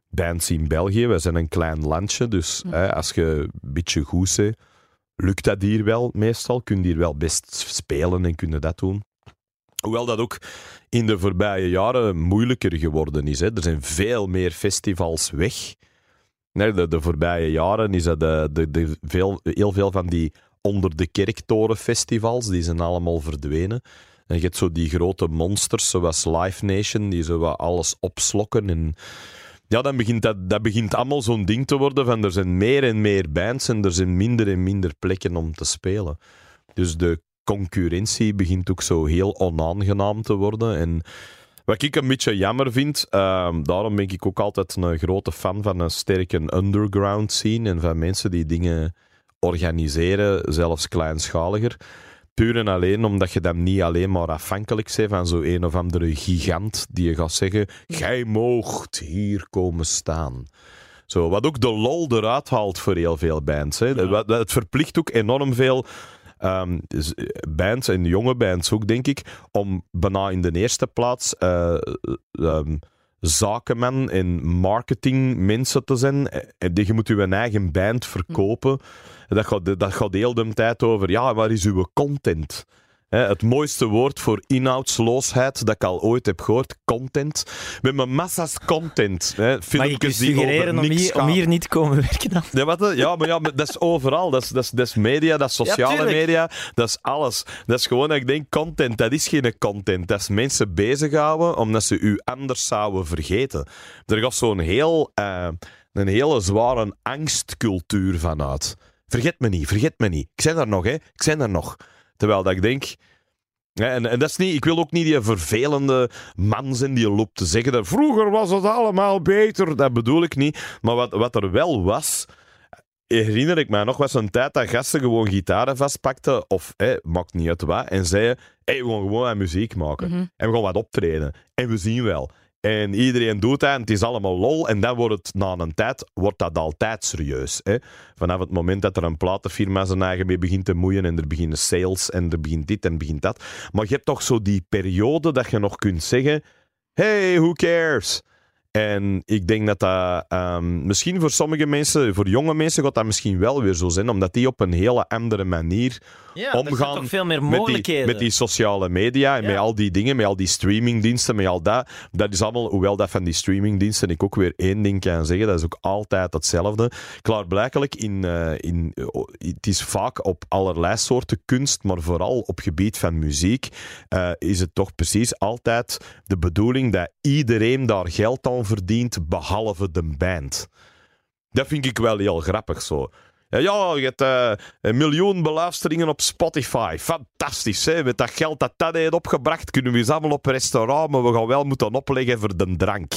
bands in België. We zijn een klein landje, dus hè, als je een beetje goed bent, lukt dat hier wel meestal. Kun je hier wel best spelen en kunnen dat doen. Hoewel dat ook in de voorbije jaren moeilijker geworden is. Hè. Er zijn veel meer festivals weg. De, de voorbije jaren is dat de, de, de veel, heel veel van die onder de kerktoren festivals, die zijn allemaal verdwenen. En je hebt zo die grote monsters, zoals Live Nation, die zo wat alles opslokken. En ja, dan begint dat, dat begint allemaal zo'n ding te worden van er zijn meer en meer bands en er zijn minder en minder plekken om te spelen. Dus de concurrentie begint ook zo heel onaangenaam te worden. En wat ik een beetje jammer vind, ehm, daarom ben ik ook altijd een grote fan van een sterke underground scene en van mensen die dingen organiseren, zelfs kleinschaliger. Puur en alleen omdat je dan niet alleen maar afhankelijk bent van zo'n een of andere gigant die je gaat zeggen: Gij moogt hier komen staan. Zo, wat ook de lol eruit haalt voor heel veel bands. Hè. Het verplicht ook enorm veel eh, bands en jonge bands ook, denk ik, om bijna in de eerste plaats eh, ehm, zakenman en marketingmensen te zijn. En je moet je eigen band verkopen. En Dat gaat, dat gaat de hele tijd over, ja, waar is uw content? Hè, het mooiste woord voor inhoudsloosheid dat ik al ooit heb gehoord, content. We hebben massa's content. Hè, filmpjes die suggereren om hier, om hier niet te komen werken dan? Ja, wat, ja, maar ja, maar dat is overal. Dat is, dat, is, dat is media, dat is sociale media, dat is alles. Dat is gewoon dat ik denk, content, dat is geen content. Dat is mensen bezighouden omdat ze u anders zouden vergeten. Er gaat zo'n heel, eh, een hele zware angstcultuur vanuit. Vergeet me niet, vergeet me niet. Ik zijn daar nog, hè. Ik zijn daar nog. Terwijl dat ik denk... Ja, en, en dat is niet, ik wil ook niet die vervelende man zijn die loopt te zeggen dat vroeger was het allemaal beter. Dat bedoel ik niet. Maar wat, wat er wel was, herinner ik mij nog, was een tijd dat gasten gewoon gitaren vastpakten, of hé, maakt niet uit wat, en zeiden, hé, we gaan gewoon aan muziek maken. Mhm. En we gaan wat optreden. En we zien wel. En iedereen doet dat en het is allemaal lol. En dan wordt het na een tijd wordt dat altijd serieus. Hè? Vanaf het moment dat er een platenfirma zijn eigen mee begint te moeien en er beginnen sales en er begint dit en begint dat. Maar je hebt toch zo die periode dat je nog kunt zeggen: hey, who cares? En ik denk dat dat ehm, misschien voor sommige mensen, voor jonge mensen, gaat dat misschien wel weer zo zijn, omdat die op een hele andere manier Ja, Omgaan veel meer met die, met die sociale media en Ja. met al die dingen, met al die streamingdiensten, met al dat. Dat is allemaal, hoewel dat van die streamingdiensten ik ook weer één ding kan zeggen, dat is ook altijd hetzelfde. Klaarblijkelijk, in, eh, in, oh, het is vaak op allerlei soorten kunst, maar vooral op gebied van muziek, eh, is het toch precies altijd de bedoeling dat iedereen daar geld aan verdient, behalve de band. Dat vind ik wel heel grappig zo. Ja, je hebt eh, een miljoen beluisteringen op Spotify. Fantastisch, hè? Met dat geld dat dat heeft opgebracht, kunnen we eens allemaal op restaurant, maar we gaan wel moeten opleggen voor de drank.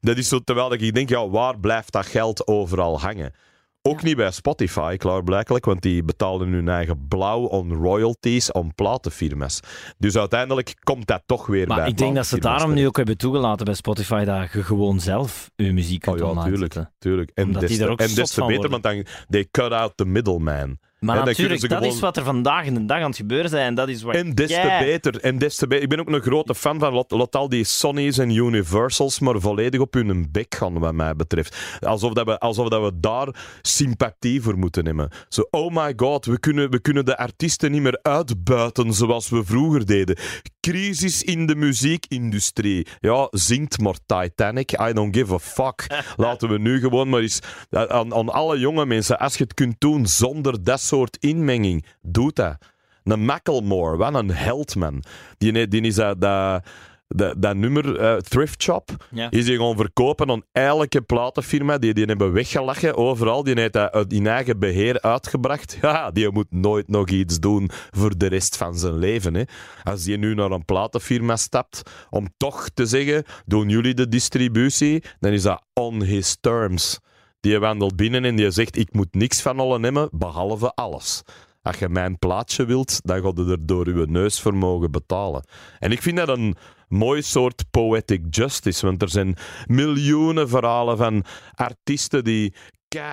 Dat is zo, terwijl ik denk, ja, waar blijft dat geld overal hangen? Ook niet bij Spotify, klaarblijkelijk, want die betalen hun eigen blauw on royalties on platenfirma's. Dus uiteindelijk komt dat toch weer bij Maar ik denk dat ze daarom nu ook hebben toegelaten bij Spotify dat je gewoon zelf je muziek Oh kunt ja, online tuurlijk. tuurlijk. En Omdat des die te, er ook en des te beter, worden. want dan they cut out the middleman. Maar En natuurlijk, dat is wat er vandaag in de dag aan het gebeuren zijn. En dat is wat En des te beter. En des te beter. Ik ben ook een grote fan van lot, lot al die Sonys en Universals, maar volledig op hun bek gaan, wat mij betreft. Alsof, dat we, alsof dat we daar sympathie voor moeten nemen. Zo, oh my god, we kunnen, we kunnen de artiesten niet meer uitbuiten zoals we vroeger deden. Crisis in de muziekindustrie. Ja, zingt maar Titanic. I don't give a fuck. Laten we nu gewoon maar eens aan, aan alle jonge mensen, als je het kunt doen zonder dat soort inmenging, doe dat. Een Macklemore, wat een held, man. Die, die is dat, dat, dat, dat nummer, eh, Thrift Shop, Ja. is die gewoon verkopen aan elke platenfirma. Die, die hebben weggelachen overal. Die heeft dat uit in eigen beheer uitgebracht. Ja, die moet nooit nog iets doen voor de rest van zijn leven. Hè. Als die nu naar een platenfirma stapt om toch te zeggen, doen jullie de distributie, dan is dat on his terms. Die wandelt binnen en die zegt, ik moet niks van allen nemen, behalve alles. Als je mijn plaatje wilt, dan ga je er door je neus voor mogen betalen. En ik vind dat een mooi soort poetic justice, want er zijn miljoenen verhalen van artiesten die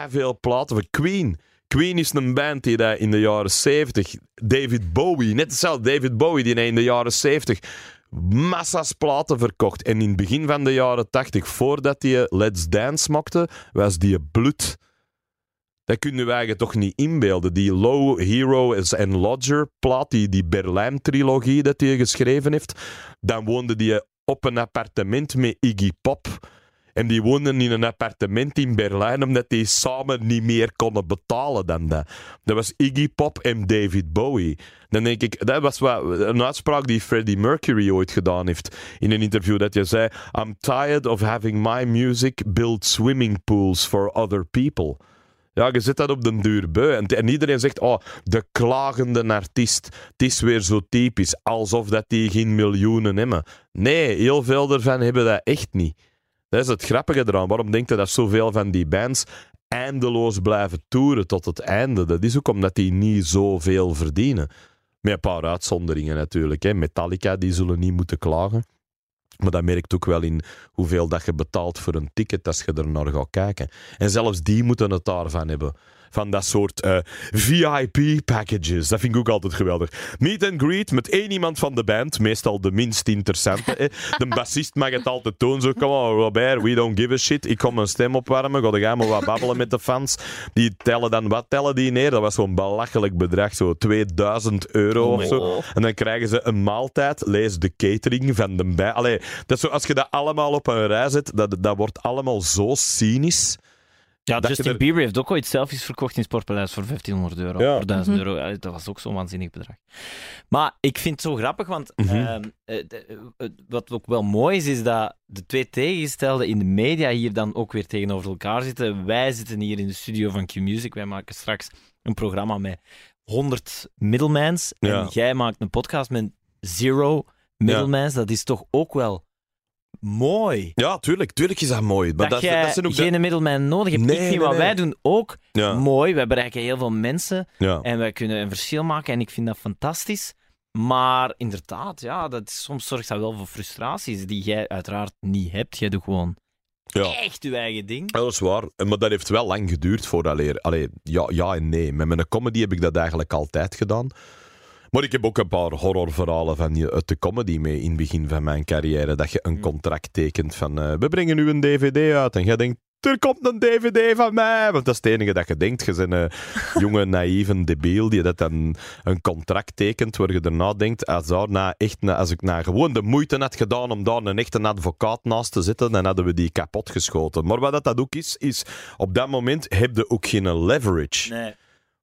veel platen... Van Queen. Queen is een band die dat in de jaren 70... David Bowie, net hetzelfde. David Bowie, die in de jaren 70 massa's platen verkocht. En in het begin van de jaren 80, voordat hij Let's Dance maakte, was die bloed... Dat kunnen wij je toch niet inbeelden. Die Low Hero en Lodger plaat, die, die Berlijn-trilogie dat hij geschreven heeft, dan woonde die op een appartement met Iggy Pop. En die woonden in een appartement in Berlijn omdat die samen niet meer konden betalen dan dat. Dat was Iggy Pop en David Bowie. Dan denk ik, dat was wat, een uitspraak die Freddie Mercury ooit gedaan heeft in een interview. Dat je zei: I'm tired of having my music build swimming pools for other people. Ja, je zit dat op den duur beu. En, en iedereen zegt, oh, de klagende artiest. Het is weer zo typisch, alsof dat die geen miljoenen hebben. Nee, heel veel ervan hebben dat echt niet. Dat is het grappige eraan. Waarom denkt je dat zoveel van die bands eindeloos blijven toeren tot het einde? Dat is ook omdat die niet zoveel verdienen. Met een paar uitzonderingen natuurlijk. Hè. Metallica, die zullen niet moeten klagen. Maar dat merkt ook wel in hoeveel dat je betaalt voor een ticket als je er naar gaat kijken. En zelfs die moeten het daarvan hebben. Van dat soort eh, VIP-packages. Dat vind ik ook altijd geweldig. Meet and greet met één iemand van de band. Meestal de minst interessante. De bassist mag het altijd doen. Zo, come on Robert, we don't give a shit. Ik kom mijn stem opwarmen. Ga jij maar wat babbelen met de fans. Die tellen dan, wat tellen die neer? Dat was zo'n belachelijk bedrag. Zo 2000 euro of zo. En dan krijgen ze een maaltijd. Lees de catering van de bij. Allee, dat is zo, als je dat allemaal op een rij zet, dat, dat wordt allemaal zo cynisch. Ja, Justin er- Bieber heeft ook ooit selfies verkocht in Sportpaleis voor 1500 euro. Ja. Voor 1000 Mhm. euro. Ja, Dat was ook zo'n waanzinnig bedrag. Maar ik vind het zo grappig, want Mhm. ehm, eh, eh, wat ook wel mooi is, is dat de twee tegenstelden in de media hier dan ook weer tegenover elkaar zitten. Wij zitten hier in de studio van Q-Music. Wij maken straks een programma met 100 middlemans. Ja. En jij maakt een podcast met zero middlemans. Dat is toch ook wel mooi. Ja, tuurlijk. Tuurlijk is dat mooi. Maar dat, dat, jij dat zijn ook de- geen middelman nodig hebt. Nee, ik vind nee, wat nee. wij doen ook Ja, mooi. Wij bereiken heel veel mensen ja. en wij kunnen een verschil maken en ik vind dat fantastisch. Maar inderdaad, ja, dat is, soms zorgt dat wel voor frustraties die jij uiteraard niet hebt. Jij doet gewoon ja. echt je eigen ding. Ja, dat is waar. Maar dat heeft wel lang geduurd vooraleer. Allee, ja, ja en nee. Met mijn comedy heb ik dat eigenlijk altijd gedaan. Maar ik heb ook een paar horrorverhalen van je- uit de comedy mee in het begin van mijn carrière. Dat je een contract tekent van eh, we brengen nu een dvd uit. En jij denkt, er komt een dvd van mij. Want dat is het enige dat je denkt. Je bent een jonge, naïeve debiel die dat dan een contract tekent waar je daarna denkt, als, daar nou echt, als ik nou gewoon de moeite had gedaan om daar een echte advocaat naast te zetten, dan hadden we die kapot geschoten. Maar wat dat, dat ook is, is op dat moment heb je ook geen leverage. Nee.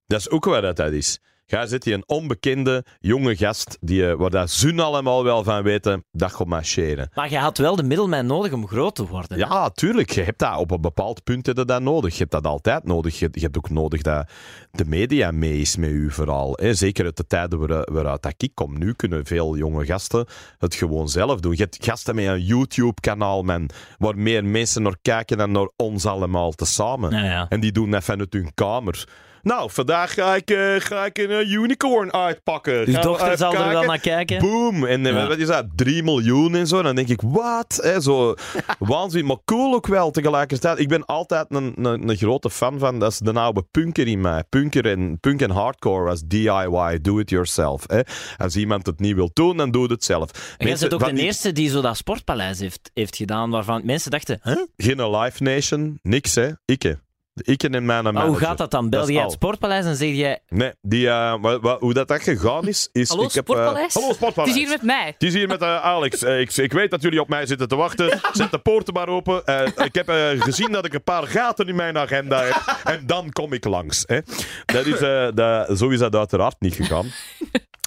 Dat is ook wat dat, dat is. Ga zit een onbekende jonge gast die, eh, waar dat Zun allemaal wel van weten, dat gaat marcheren. Maar je had wel de middelman nodig om groot te worden. hè? Ja, tuurlijk. Je hebt dat op een bepaald punt heb je dat nodig. Je hebt dat altijd nodig. Je, je hebt ook nodig dat de media mee is met u vooral. Hè. Zeker uit de tijden waar, waaruit dat ik kom. Nu kunnen veel jonge gasten het gewoon zelf doen. Je hebt gasten met een YouTube-kanaal man, waar meer mensen naar kijken dan naar ons allemaal tezamen. Ja, ja. En die doen dat vanuit hun kamer. Nou, vandaag ga ik, eh, ga ik een eh, unicorn uitpakken. We dochter zal er wel naar kijken. Boom. En Ja. wat is dat? 3 miljoen en zo. Dan denk ik, wat? Zo waanzin, maar cool ook wel tegelijkertijd. Ik ben altijd een, een, een grote fan van, dat is de oude punker in mij. Punker en, punk en hardcore als DIY, do it yourself. Hè. Als iemand het niet wil doen, dan doe het zelf. En jij bent ook de eerste die zo dat sportpaleis heeft, heeft gedaan, waarvan mensen dachten, huh? Geen Live Nation, niks hè. Ikke. Ikke in mijn Maar hoe manager. gaat dat dan? Bel jij het al. sportpaleis en zeg jij... Nee, die, eh, wa- wa- hoe dat, dat gegaan is, is... Hallo, ik heb, eh, Sportpaleis? hallo, Het Sportpaleis. is hier met mij. Het is hier met eh, Alex. Ik, ik weet dat jullie op mij zitten te wachten. Zet de poorten maar open. Eh, ik heb eh, gezien dat ik een paar gaten in mijn agenda heb. En dan kom ik langs. Hè. Dat is, eh, dat, zo is dat uiteraard niet gegaan.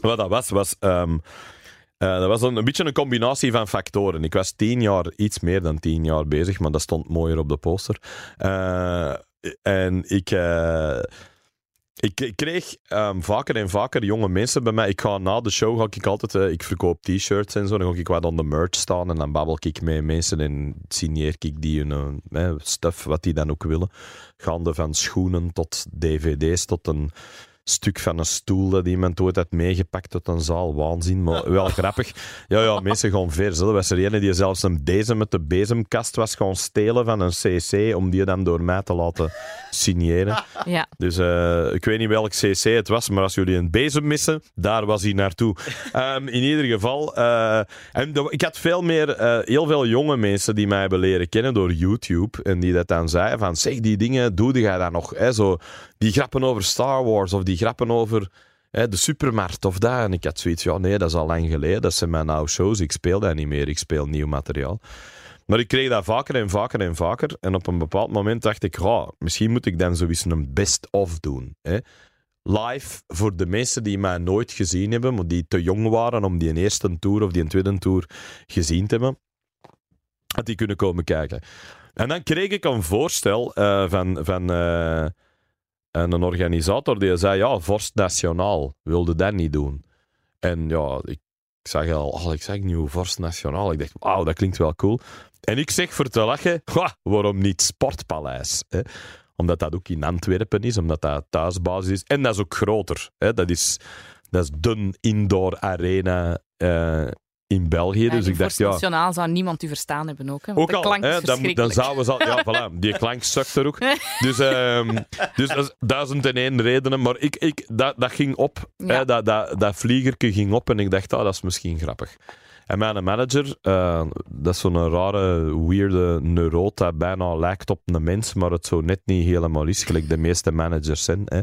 Wat dat was, was... ehm, eh, dat was een, een beetje een combinatie van factoren. Ik was tien jaar, iets meer dan tien jaar bezig, maar dat stond mooier op de poster. Eh, en ik... eh, ik, ik kreeg ehm, vaker en vaker jonge mensen bij mij. Ik ga na de show ga ik altijd, eh, ik verkoop t-shirts en zo. Dan ga ik wat aan de merch staan en dan babbel ik met mensen en signeer ik die hun eh, stuff, wat die dan ook willen. Gaande van schoenen tot dvd's, tot een stuk van een stoel dat iemand ooit had meegepakt tot een zaal. Waanzin, maar wel grappig. Ja, ja, mensen gaan ver. zo. Er was er ene die zelfs een deze met de bezemkast was gaan stelen van een cc om die dan door mij te laten signeren. Ja. Dus eh, ik weet niet welk cc het was, maar als jullie een bezem missen, daar was hij naartoe. Ehm, in ieder geval. eh, en de- ik had veel meer, eh, heel veel jonge mensen die mij hebben leren kennen door YouTube. En die dat dan zeiden van, zeg, die dingen, doe jij dat nog? Hè? Zo, die grappen over Star Wars of die grappen over hè, de supermarkt of dat. En ik had zoiets, ja nee, dat is al lang geleden. Dat zijn mijn oude shows. Ik speel dat niet meer. Ik speel nieuw materiaal. Maar ik kreeg dat vaker en vaker en vaker. En op een bepaald moment dacht ik, ja, misschien moet ik dan zoiets een best-of doen. Hè? Live voor de mensen die mij nooit gezien hebben, maar die te jong waren om die eerste tour of die tweede tour gezien te hebben, dat die kunnen komen kijken. En dan kreeg ik een voorstel eh, van, van eh, een organisator die zei, ja, Vorst Nationaal wilde dat niet doen. En ja, ik zag al, oh, ik zag nieuw Vorst Nationaal. Ik dacht, wauw, dat klinkt wel cool. En ik zeg voor te lachen, "Ha, waarom niet Sportpaleis? Hè? Omdat dat ook in Antwerpen is, omdat dat thuisbasis is. En dat is ook groter. Hè? Dat, is, dat is de indoor arena eh, in België. Ja, dus ik dacht, ja... Nationaal zou niemand u verstaan hebben ook. Hè, Ook de al, hè, dan, dan zouden ze al... Ja, voilà, die klank sukt er ook. Dus, ehm, dus dat is duizend en één redenen. Maar ik, ik, dat, dat ging op. Ja. Hè, dat, dat, dat vliegerke ging op en ik dacht, ah, dat is misschien grappig. En mijn manager, eh, dat is zo'n rare, weirde neuroot dat bijna lijkt op een mens, maar het zo net niet helemaal is, gelijk de meeste managers zijn. Hè.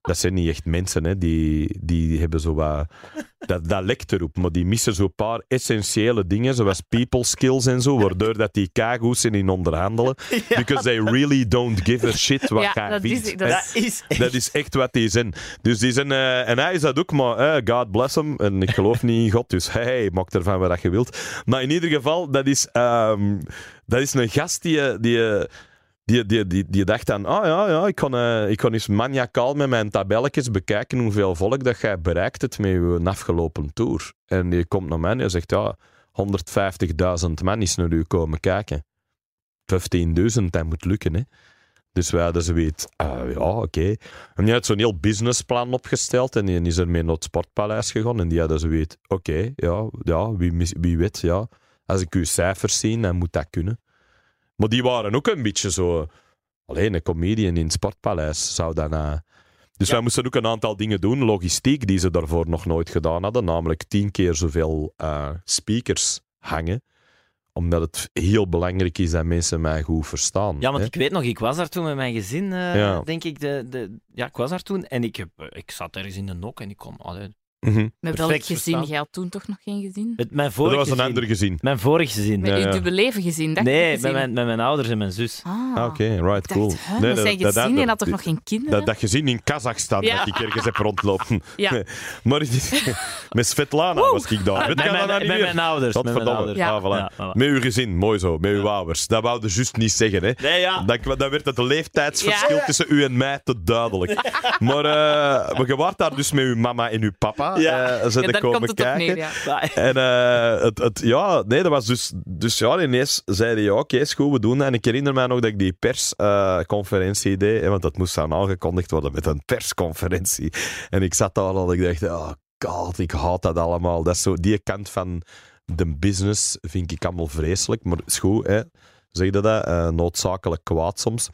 Dat zijn niet echt mensen, hè. Die, die hebben zo wat... Dat, dat lekt erop, maar die missen zo'n paar essentiële dingen, zoals people skills en zo, waardoor dat die keigoed zijn in onderhandelen. Because they really don't give a shit wat Ja, dat is- vindt. dat is- is Dat is echt wat die zijn. Dus die zijn eh, en hij is dat ook, maar eh, God bless hem. En ik geloof niet in God, dus hey, maak ervan wat je wilt. Maar in ieder geval, dat is, ehm, dat is een gast die, eh, die, die, die, die, die dacht dan, ah ja, ja ik, kan, eh, ik kan eens maniacaal met mijn tabelletjes bekijken hoeveel volk dat jij bereikt hebt met je afgelopen tour. En die komt naar mij en zegt, ja, 150.000 man is naar u komen kijken. 15.000, dat moet lukken, hè. Dus wij hadden zoiets, ah, ja, oké. En die had zo'n heel businessplan opgesteld en die is ermee naar het Sportpaleis gegaan. En die hadden zoiets, oké, ja, ja wie, wie weet, ja. Als ik uw cijfers zie, dan moet dat kunnen. Maar die waren ook een beetje zo... Alleen een comedian in het Sportpaleis zou dan... eh, Dus wij moesten ook een aantal dingen doen, logistiek, die ze daarvoor nog nooit gedaan hadden. Namelijk tien keer zoveel eh, speakers hangen. Omdat het heel belangrijk is dat mensen mij goed verstaan. Ja, want hè. ik weet nog, ik was daar toen met mijn gezin, eh, Ja. denk ik. De, de, ja, ik was daar toen en ik, heb, ik zat ergens in de nok en ik kon... allee, Mhm. Met welk Perfect gezin? verstaan. Jij had toen toch nog geen gezin? Het, mijn Dat vorige was een gezin. ander gezin. Mijn vorig gezin. Met Ja, uw ja. dubbele leven gezin? nee, met mijn, met mijn ouders en mijn zus. Ah, Ah, Oké, right, cool. dacht, Nee, dat zijn dat- gezin dat- en had toch dat- nog geen kinderen? Dat, dat gezin in Kazachstan Ja. dat ik ergens heb rondlopen. Ja. Maar met Svetlana was ik daar. Het met mijn, met ouders. Met mijn ouders. Ja. Ah, voilà. Ja, voilà. Met uw gezin, mooi zo. Met uw ouders. Dat wou je juist niet zeggen, hè. Nee, ja. Dan, dan werd het leeftijdsverschil tussen u en mij te duidelijk. maar eh, maar je waart daar dus met uw mama en uw papa. Ja. eh, zijn Ja, te daar komen komt het op kijken. neer, ja. En eh, het, het, ja, nee, dat was dus... Dus ja, ineens zeiden ja, oké, is goed, we doen dat. En ik herinner me nog dat ik die persconferentie deed, hè, want dat moest dan aangekondigd worden met een persconferentie. En ik zat daar al en ik dacht, oh god, ik haat dat allemaal. Dat is zo, die kant van de business vind ik allemaal vreselijk, maar is goed, hè. Zeg je dat? eh, noodzakelijk kwaad soms.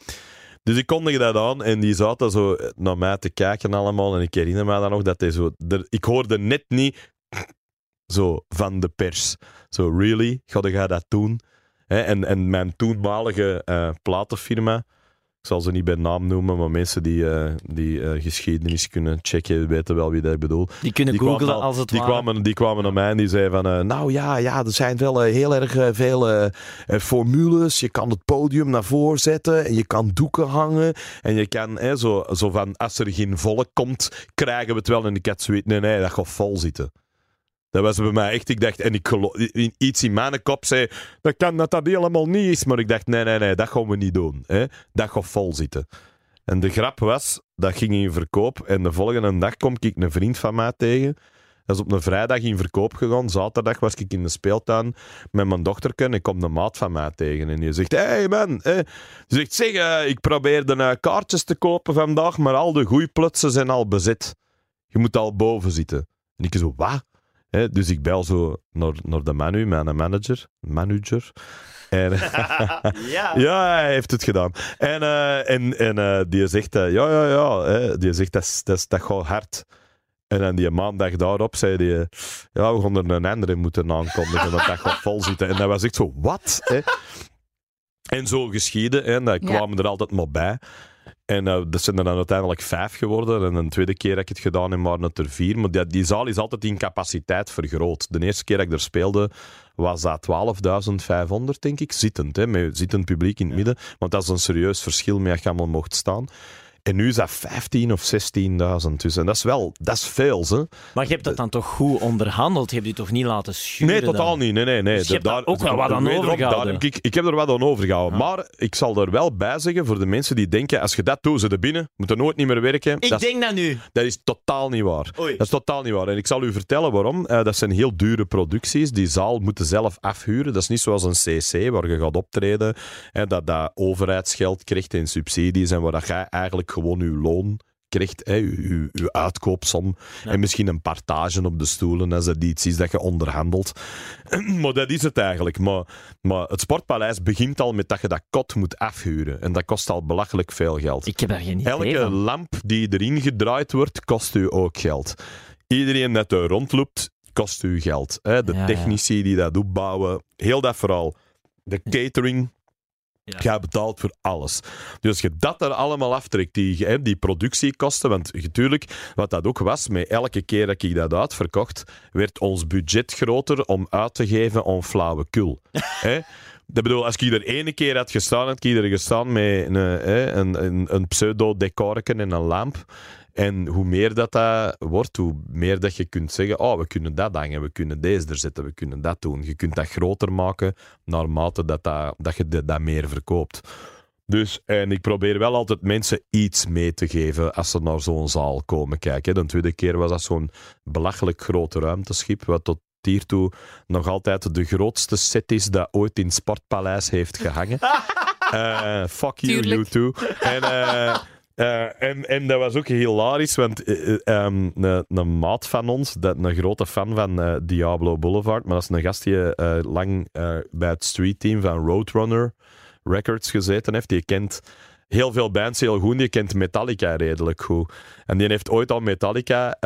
Dus ik kondigde dat aan en die zaten zo naar mij te kijken allemaal. En ik herinner me dan nog dat hij zo... ik hoorde net niet zo van de pers. Zo, really? Ga jij dat doen? En, en mijn toenmalige eh, platenfirma, ik zal ze niet bij naam noemen, maar mensen die, eh, die eh, geschiedenis kunnen checken, weten wel wie dat ik bedoel. Die kunnen Die googlen al- als het Die ware. kwamen, die kwamen naar mij en die zeiden van... eh, nou ja, ja, er zijn wel heel erg veel formules. Je kan het podium naar voren zetten en je kan doeken hangen. En je kan hè, zo, zo van, als er geen volk komt, krijgen we het wel. En ik had zoiets, nee, nee, dat gaat vol zitten. Dat was bij mij echt, ik dacht, en ik gelo- i- iets in mijn kop zei, dat kan dat dat helemaal niet is. Maar ik dacht, nee, nee, nee, dat gaan we niet doen. Hè. Dat gaat vol zitten. En de grap was, dat ging in verkoop. En de volgende dag kom ik een vriend van mij tegen. Dat is op een vrijdag in verkoop gegaan. Zaterdag was ik in de speeltuin met mijn dochterken. En ik kom de maat van mij tegen. En die zegt, hey man. Zegt, zeg, eh, ik probeerde uh, kaartjes te kopen vandaag, maar al de goeieplutsen zijn al bezet. Je moet al boven zitten. En ik zo, wat? Hè, dus ik bel zo naar, naar de manu, mijn manager. Manager. En, ja. ja, hij heeft het gedaan. En, eh, en, en eh, die zegt, eh, ja, ja, ja. Hè, die zegt, dat, is- dat, dat gaat hard. En dan die maandag daarop zei hij, ja, we gaan er een andere moeten aankondigen, want dat gaat vol zitten. En dat was echt zo, wat? Hè? En zo geschieden, hè, en daar Ja. kwamen er altijd maar bij. En eh, dat zijn er dan uiteindelijk vijf geworden. En een tweede keer dat ik het gedaan heb, waren het er vier. Maar die, die zaal is altijd in capaciteit vergroot. De eerste keer dat ik er speelde, was dat 12.500, denk ik. Zittend, hè, met zittend publiek in het midden. Want dat is een serieus verschil met als je allemaal mocht staan. En nu is dat 15 of 16.000. Dus, en dat is wel, dat is veel, hè. Maar je hebt dat dan toch goed onderhandeld? Je hebt je toch niet laten schuren? Nee, totaal dan? niet. Nee, nee, nee. Dus je hebt daar ook wel wat aan overgehouden. ik, ik heb er wat aan overgehouden. Ja. Maar ik zal er wel bij zeggen, voor de mensen die denken, als je dat doet, ze er binnen, moeten nooit niet meer werken. Ik dat, is, denk dat nu. dat is totaal niet waar. Oei. Dat is totaal niet waar. En ik zal u vertellen waarom. Eh, dat zijn heel dure producties. Die zaal moeten zelf afhuren. Dat is niet zoals een CC, waar je gaat optreden. Hè, dat dat overheidsgeld krijgt en subsidies. En waar dat jij eigenlijk gewoon je loon krijgt. Hè, je, je, je uitkoopsom. Ja. En misschien een partage op de stoelen, als dat iets is dat je onderhandelt. maar dat is het eigenlijk. Maar, maar het Sportpaleis begint al met dat je dat kot moet afhuren. En dat kost al belachelijk veel geld. Ik heb daar geen idee Elke van. lamp die erin gedraaid wordt, kost u ook geld. Iedereen dat er rondloopt, kost u geld. Hè? De Ja, ja. technici die dat opbouwen, heel dat vooral. De catering, Ja. je betaalt voor alles. Dus als je dat er allemaal aftrekt, die, hè, die productiekosten, want natuurlijk, wat dat ook was, met elke keer dat ik dat uitverkocht, werd ons budget groter om uit te geven aan flauwekul. hè? Dat bedoel, als ik er ene keer had gestaan, had ik er gestaan met een, hè, een, een, een pseudo-decorken en een lamp. En hoe meer dat, dat wordt, hoe meer dat je kunt zeggen: Oh, we kunnen dat hangen, we kunnen deze er zetten, we kunnen dat doen. Je kunt dat groter maken naarmate dat, dat, dat je dat, dat meer verkoopt. Dus, en ik probeer wel altijd mensen iets mee te geven als ze naar zo'n zaal komen kijken. De tweede keer was dat zo'n belachelijk groot ruimteschip, wat tot hiertoe nog altijd de grootste set is dat ooit in Sportpaleis heeft gehangen. Eh, fuck you, you too. En, eh, eh, en, en dat was ook hilarisch, want eh, eh, ehm, een, een maat van ons, dat, een grote fan van Diablo Boulevard, maar dat is een gast die lang bij het streetteam van Roadrunner Records gezeten heeft. Die kent heel veel bands heel goed, die kent Metallica redelijk goed. En die heeft ooit al Metallica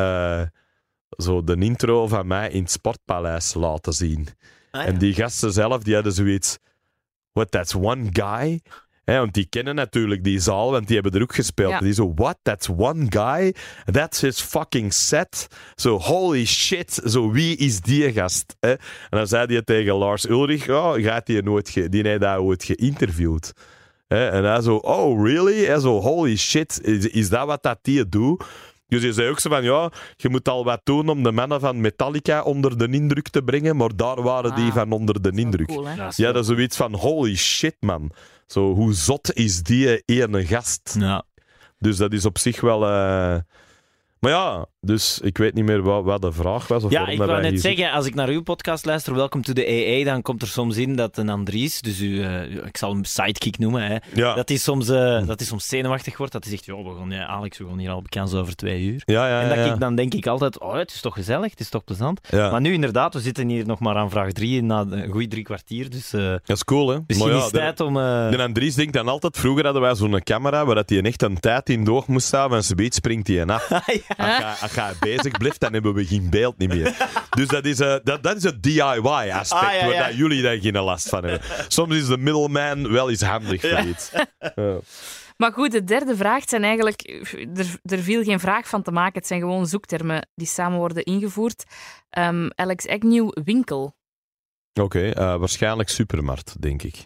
zo de intro van mij in het Sportpaleis laten zien. Ah, ja. En die gasten zelf, die hadden zoiets... What, that's one guy? Hè, want die kennen natuurlijk die zaal, want die hebben er ook gespeeld. Ja. Die zo, what? That's one guy? That's his fucking set? Zo, holy shit. Zo, wie is die gast? Hè? En dan zei hij tegen Lars Ulrich, oh, gaat die nooit, ge- die heeft daar ooit geïnterviewd. Hè? En hij zo, oh, really? Hij zo, holy shit, is, is dat wat dat die doet? Dus je zei ook zo van, ja, je moet al wat doen om de mannen van Metallica onder de indruk te brengen, maar daar waren die Ah, van onder de indruk. Cool? Ja, dat is zoiets van, holy shit, man. Zo, hoe zot is die ene gast? Ja. Dus dat is op zich wel... eh, Maar ja, dus ik weet niet meer wat, wat de vraag was. Of Ja, ik wou net zeggen, als ik naar uw podcast luister, Welkom to the AA, dan komt er soms in dat een Andries, dus u, eh, ik zal hem sidekick noemen, hè. Ja. dat hij soms, eh, dat hij soms zenuwachtig wordt, dat hij zegt, joh, we gaan, ja, Alex, we gaan hier al bekend over twee uur. Ja, ja, en dat ja. ik, dan denk ik altijd, oh, het is toch gezellig, het is toch plezant. ja. Maar nu inderdaad, we zitten hier nog maar aan vraag drie, na een goede drie kwartier, dus eh, Dat is cool, hè? misschien is het de- tijd om... De Andries denkt dan altijd, vroeger hadden wij zo'n camera waar dat hij echt een tijd in door moest staan en ze springt hij af. ja. Je bezig blijft, dan hebben we geen beeld niet meer. Dus dat is, eh, dat, dat is het DIY-aspect, Ah, ja, waar dat jullie daar geen last van hebben. Soms is de middleman wel eens handig voor iets. Ja. Maar goed, de derde vraag zijn eigenlijk... Er, er viel geen vraag van te maken. Het zijn gewoon zoektermen die samen worden ingevoerd. Ehm, Alex Agnew, winkel. Oké, eh, waarschijnlijk supermarkt, denk ik.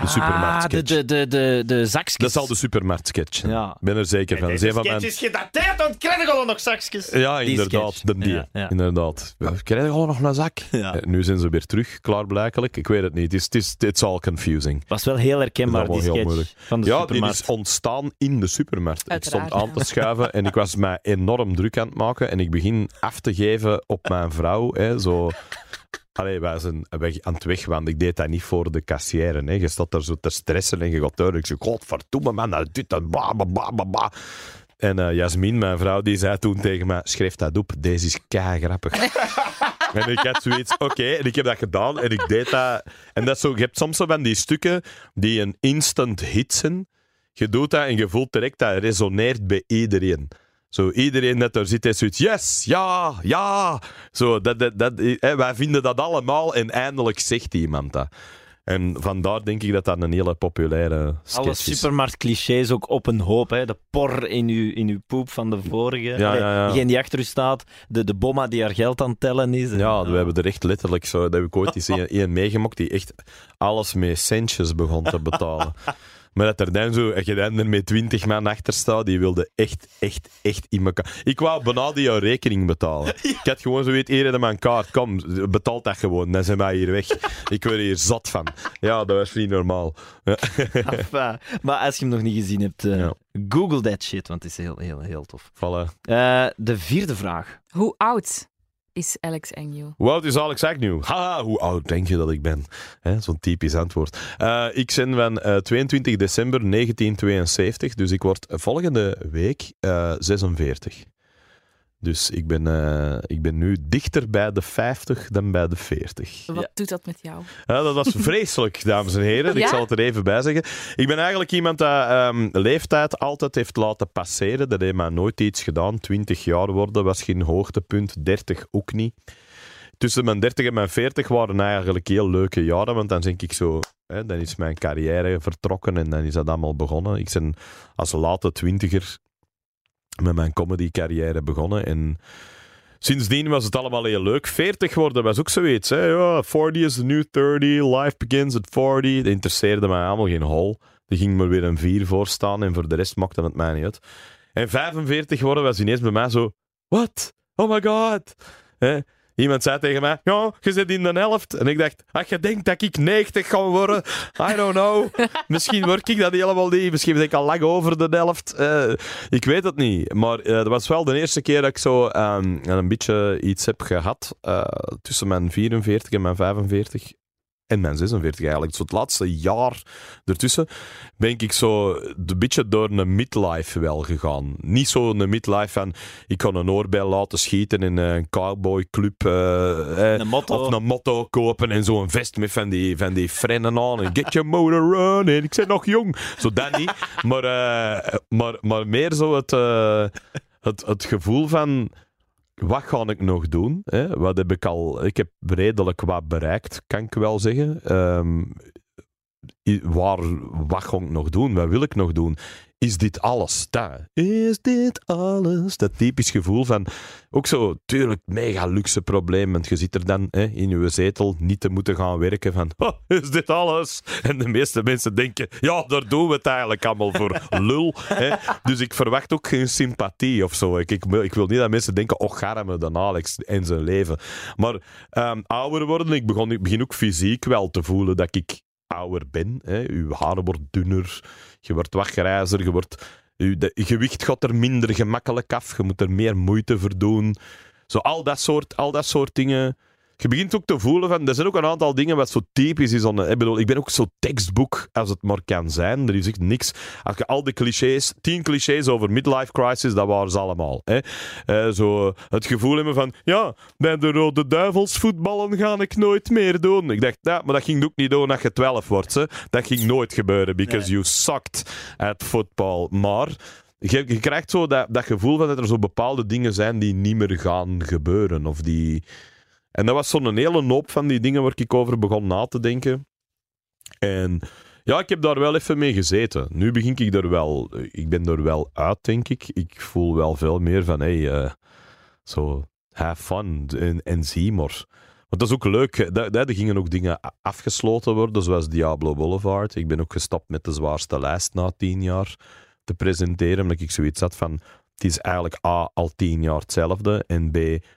De Ah, supermarktsketch. de, de, de, de, de zakjes. Dat zal de supermarktsketch zijn. Ja. Ik ben er zeker van. Dat van mijn... is gedateerd, want krijg ik al nog zakjes. Ja, Die inderdaad. sketch. De die. Ja, ja. Inderdaad. Ja, Krijg je al nog een zak? Ja. Eh, Nu zijn ze weer terug, klaarblijkelijk. Ik weet het niet. Het is, het is it's all confusing. was wel heel herkenbaar, Dat is die sketch heel van de ja, die supermarkt. is ontstaan in de supermarkt. Uiteraard, ik stond aan te schuiven en ik was mij enorm druk aan het maken. En ik begin af te geven op mijn vrouw. Hè, zo... Allee, wij zijn weg, aan het wegwandelen. Ik deed dat niet voor de kassière. Hè. Je staat daar zo te stressen en je gaat. Ik zeg, godverdomme man, dat dit en bla bla bla. En eh Jasmin, mijn vrouw, die zei toen tegen mij, schrijf dat op, deze is kei grappig. en ik had zoiets, oké, en ik heb dat gedaan en ik deed dat. En dat zo, je hebt soms zo van die stukken die een instant hit zijn. Je doet dat en je voelt direct dat het resoneert bij iedereen. Zo, iedereen dat er zit, heeft zoiets, yes, ja, ja. Zo, dat, dat, dat, hè, wij vinden dat allemaal en eindelijk zegt iemand dat. En vandaar denk ik dat dat een hele populaire sketch Alle is. supermarktclichés ook op een hoop. Hè. De por in uw, in uw poep van de vorige. Ja, Allee, ja, ja. Degene die achter u staat. De, de bomma die haar geld aan het tellen is. En- Ja, we hebben er echt letterlijk zo. Dat heb ik ooit eens een, een meegemaakt die echt alles met centjes begon te betalen. Maar dat er dan zo, als je dan er met twintig man achter staat, die wilde echt, echt, echt in elkaar. Ik wou bijna die jouw rekening betalen. Ik had gewoon zo weet, iedereen mijn kaart, kom, betaal dat gewoon, dan zijn wij hier weg. Ik word hier zat van. Ja, dat was niet normaal. Ja. Enfin, maar als je hem nog niet gezien hebt, eh, Ja. google that shit, want het is heel, heel, heel tof. Voilà. Eh, de vierde vraag. Hoe oud is Alex Agnew? Hoe oud is Alex Agnew? Haha, hoe oud denk je dat ik ben? Zo'n typisch antwoord. Eh, ik ben van eh, 22 december 1972, dus ik word volgende week eh, 46. Dus ik ben, eh, ik ben nu dichter bij de 50 dan bij de 40. Wat Ja. doet dat met jou? Ja, dat was vreselijk, dames en heren. Ik zal het er even bij zeggen. Ik ben eigenlijk iemand dat ehm, leeftijd altijd heeft laten passeren. Dat heeft mij nooit iets gedaan. 20 jaar worden was geen hoogtepunt, 30 ook niet. Tussen mijn 30 en mijn 40 waren eigenlijk heel leuke jaren, want dan denk ik zo... Hè, dan is mijn carrière vertrokken en dan is dat allemaal begonnen. Ik ben als late twintiger met mijn comedy-carrière begonnen en... Sindsdien was het allemaal heel leuk. 40 worden was ook zoiets. Hè? Ja, 40 is the new 30, life begins at 40. Dat interesseerde mij allemaal geen hol. Er ging maar weer een 4 voor staan en voor de rest maakte het mij niet uit. En 45 worden was ineens bij mij zo... What? Oh my god. Hè? Iemand zei tegen mij, ja, je zit in de helft. En ik dacht, als je denkt dat ik 90 ga worden, I don't know. Misschien word ik dat helemaal niet. Misschien ben ik al lang over de helft. Eh, ik weet het niet. Maar eh, dat was wel de eerste keer dat ik zo ehm, een beetje iets heb gehad eh, tussen mijn 44 en mijn 45. En mijn 46 eigenlijk. Zo het laatste jaar ertussen ben ik zo een beetje door een midlife wel gegaan. Niet zo een midlife van ik kan een oorbel laten schieten in een cowboyclub. eh, eh, motto. Of een motto kopen en zo'n vest met van die, van die frennen aan. En get your motor running. Ik ben nog jong. Zo dat niet. Maar, eh, maar, maar meer zo het, eh, het, het gevoel van... Wat ga ik nog doen? Hè? Wat heb ik al... Ik heb redelijk wat bereikt, kan ik wel zeggen. Ehm, waar, wat ga ik nog doen? Wat wil ik nog doen? Is dit alles? Dat. Is dit alles? Dat typisch gevoel van, ook zo, tuurlijk, mega luxe probleem. Want je zit er dan hè, in je zetel niet te moeten gaan werken van, "Oh, is dit alles? En de meeste mensen denken, ja, daar doen we het eigenlijk allemaal voor lul. Hè. Dus ik verwacht ook geen sympathie of zo. Ik, ik, wil- niet dat mensen denken, oh, garme de Alex en zijn leven. Maar ehm, ouder worden, ik, begon, ik begin ook fysiek wel te voelen dat ik ouder ben. Hè. Uw haar wordt dunner, je wordt wat grijzer, je wordt... Je je gewicht gaat er minder gemakkelijk af, je moet er meer moeite voor doen. Zo al dat soort, al dat soort dingen. Je begint ook te voelen van, er zijn ook een aantal dingen wat zo typisch is. aan Ik bedoel, ik ben ook zo tekstboek als het maar kan zijn. Er is echt niks. Als je al die clichés, tien clichés over midlife crisis, dat waren ze allemaal. Hè. Eh, zo het gevoel hebben van, ja, bij de Rode Duivels voetballen ga ik nooit meer doen. Ik dacht, ja, maar dat ging ook niet doen als je 12 wordt. Hè. Dat ging nooit gebeuren, because Nee. you sucked at football. Maar je, je krijgt zo dat, dat gevoel van dat er zo bepaalde dingen zijn die niet meer gaan gebeuren. Of die... En dat was zo'n hele hoop van die dingen waar ik over begon na te denken. En ja, ik heb daar wel even mee gezeten. Nu begin ik er wel... Ik ben er wel uit, denk ik. Ik voel wel veel meer van, hey, eh, zo, have fun en, en zie maar. Want dat is ook leuk. Daar gingen ook dingen afgesloten worden, zoals Diablo Boulevard. Ik ben ook gestapt met de zwaarste lijst na tien jaar te presenteren, omdat ik zoiets had van... Het is eigenlijk A, al tien jaar hetzelfde. En B,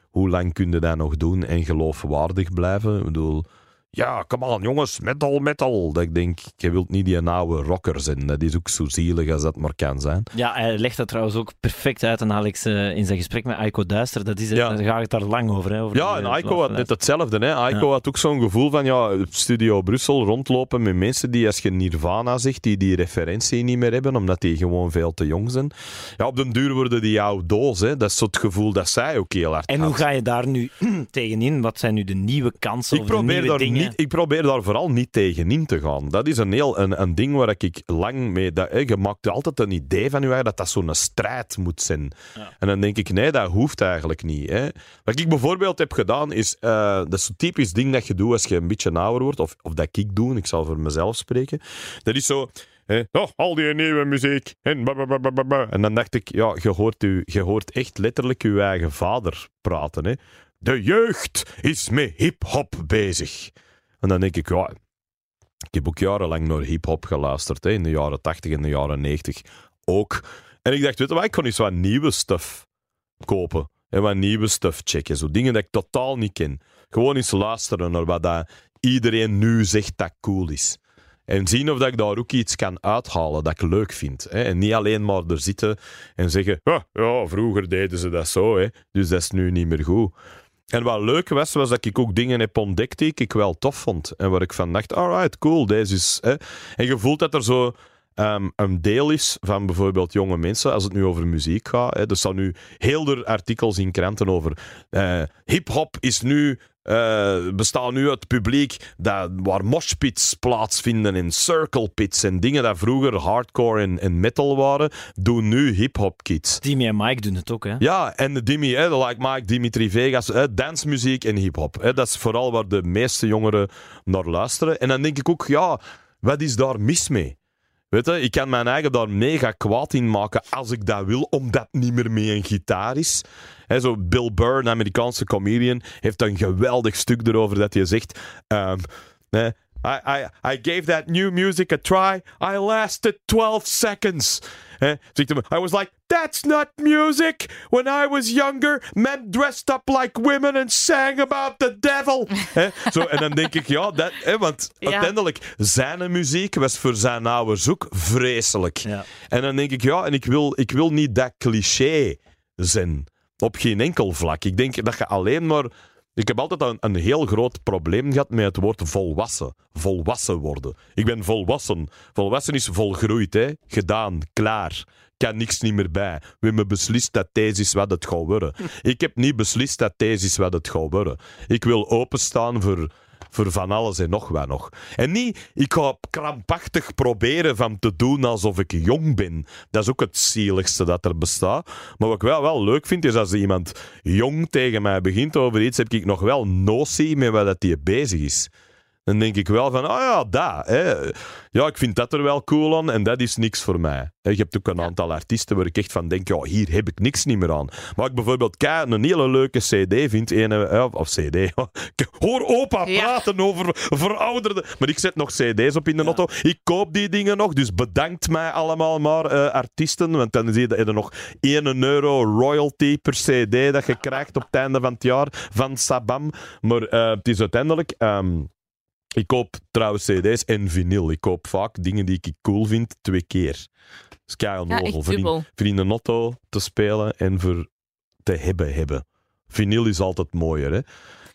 hoe lang kun je dat nog doen en geloofwaardig blijven? Ik bedoel... Ja, come on, jongens, metal, metal. Dat ik denk, je wilt niet die oude rocker zijn. Dat is ook zo zielig als dat maar kan zijn. Ja, hij legt dat trouwens ook perfect uit aan Alex eh, in zijn gesprek met Aiko Duister. Dat is, Ja. Daar gaat het daar lang over. Hè, over Ja, en eh, Aiko had net hetzelfde. Hè. Aiko Ja. had ook zo'n gevoel van ja, Studio Brussel rondlopen met mensen die, als je Nirvana zegt, die die referentie niet meer hebben, omdat die gewoon veel te jong zijn. Ja, op den duur worden die jouw doos. Hè. Dat is het gevoel dat zij ook heel hard En hoe ga je daar nu tegenin? Wat zijn nu de nieuwe kansen Ik of de nieuwe dingen? Niet, ik probeer daar vooral niet tegenin te gaan. Dat is een, heel, een, een ding waar ik lang mee... Dat, hè, je maakt altijd een idee van je dat dat zo'n strijd moet zijn. Ja. En dan denk ik, nee, dat hoeft eigenlijk niet. Hè. Wat ik bijvoorbeeld heb gedaan, is... eh, dat is zo'n typisch ding dat je doet als je een beetje ouder wordt. Of, of dat ik doe, ik zal voor mezelf spreken. Dat is zo... oh, al die nieuwe muziek. En, en dan dacht ik, ja, je hoort, u, je hoort echt letterlijk je eigen vader praten. Hè. De jeugd is met hip-hop bezig. En dan denk ik, ja, ik heb ook jarenlang naar hip-hop geluisterd, hè, in de jaren 80 en de jaren 90 ook. En ik dacht, weet je wat, ik kon eens wat nieuwe stuff kopen. En wat nieuwe stuff checken. Zo dingen dat ik totaal niet ken. Gewoon eens luisteren naar wat dat iedereen nu zegt dat cool is. En zien of dat ik daar ook iets kan uithalen dat ik leuk vind. Hè. En niet alleen maar er zitten en zeggen: "Ah, ja, vroeger deden ze dat zo, hè. dus dat is nu niet meer goed. En wat leuk was, was dat ik ook dingen heb ontdekt die ik wel tof vond. En waar ik van dacht, alright, cool, deze is... Hè. En je voelt dat er zo ehm, een deel is van bijvoorbeeld jonge mensen, als het nu over muziek gaat. Hè. Er staan nu heel veel artikels in kranten over... eh, hip-hop is nu... eh bestaan nu uit publiek dat, waar moshpits plaatsvinden en circle pits en dingen dat vroeger hardcore en, en metal waren, doen nu hip-hop kids. Timmy en Mike doen het ook, hè? Ja, en de Dimi, hè, like Mike, Dimitri Vegas, hè, dansmuziek en hip-hop. Dat is vooral waar de meeste jongeren naar luisteren. En dan denk ik ook, ja, wat is daar mis mee? Weet je, ik kan mijn eigen daar mega kwaad in maken als ik dat wil, omdat niet meer mee een gitaar is. Zo Bill Burr, een Amerikaanse comedian, heeft een geweldig stuk erover dat hij zegt... ehm, I, I, I gave that new music a try. I lasted 12 seconds. I was like, that's not music. When I was younger, men dressed up like women and sang about the devil. Zo, en dan denk ik, ja, dat, hè, want Ja. uiteindelijk, zijn muziek was voor zijn ouders ook vreselijk. Ja. En dan denk ik, ja, en ik wil, ik wil niet dat cliché zijn. Op geen enkel vlak. Ik denk dat je alleen maar. Ik heb altijd een, een heel groot probleem gehad met het woord volwassen. Volwassen worden. Ik ben volwassen. Volwassen is volgroeid, hè? gedaan, klaar. Kan niks niet meer bij. We hebben beslist dat deze is wat het gaat worden. Ik heb niet beslist dat deze is wat het gaat worden. Ik wil openstaan voor, voor van alles en nog wat nog. En niet, ik ga krampachtig proberen van te doen alsof ik jong ben. Dat is ook het zieligste dat er bestaat. Maar wat ik wel, wel leuk vind, is als iemand jong tegen mij begint over iets, heb ik nog wel notie met wat dat bezig is. Dan denk ik wel van, ah ja, dat. Hè. Ja, ik vind dat er wel cool aan en dat is niks voor mij. Je hebt ook een aantal artiesten waar ik echt van denk, ja, hier heb ik niks niet meer aan. Maar ik bijvoorbeeld kei een hele leuke cd vind, ene, eh, of cd, Ik hoor opa Ja. praten over verouderde... Maar ik zet nog cd's op in de auto. Ik koop die dingen nog, dus bedankt mij allemaal maar, eh, artiesten, want dan zie je dat je nog 1 euro royalty per cd dat je krijgt op het einde van het jaar van Sabam. Maar eh, het is uiteindelijk... ehm, ik koop trouwens cd's en vinyl. Ik koop vaak dingen die ik cool vind twee keer. Dat is kei Ja, onnozel. echt voor, in, dubbel. voor in een auto te spelen en voor te hebben hebben. Vinyl is altijd mooier, hè.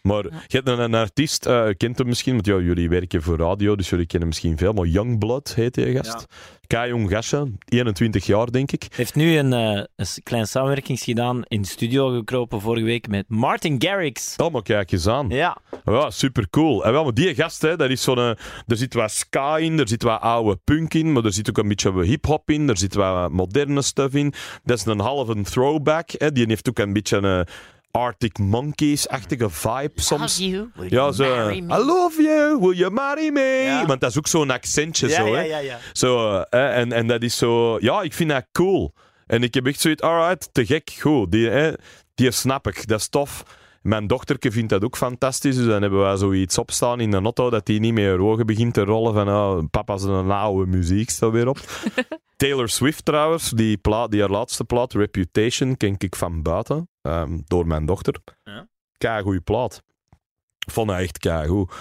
Maar Ja. je hebt een, een artiest, eh, kent hem misschien, want ja, jullie werken voor radio, dus jullie kennen misschien veel, maar Youngblood heet die gast. Kei jong gastje, 21 jaar denk ik. heeft nu een, eh, een klein samenwerking gedaan in de studio gekropen vorige week met Martin Garrix. Oh, maar kijk eens aan. Ja. Ja, super cool. En wel, maar die gast, hè, dat is zo'n. eh, Er zit wat ska in, er zit wat oude punk in, maar er zit ook een beetje hip-hop in, er zit wat moderne stuff in. Dat is een halve throwback. Hè. Die heeft ook een beetje een Arctic Monkeys-achtige vibe soms. Ja, zo. I love you, will you marry me? Ja. Want dat is ook zo'n accentje Ja, zo, ja, hè. Zo, hè, en, en dat is zo... Ja, ik vind dat cool. En ik heb echt zoiets... Alright, te gek, goed. Die, hè, die snap ik, dat is tof. Mijn dochterke vindt dat ook fantastisch, dus dan hebben wij zoiets opstaan in de auto dat die niet meer haar ogen begint te rollen van oh, papa zijn een oude muziek staat weer op. Taylor Swift trouwens, die, plaat, die haar laatste plaat, Reputation, ken ik van buiten, ehm, door mijn dochter. Ja. Kei goede plaat. Vond dat echt keigoed.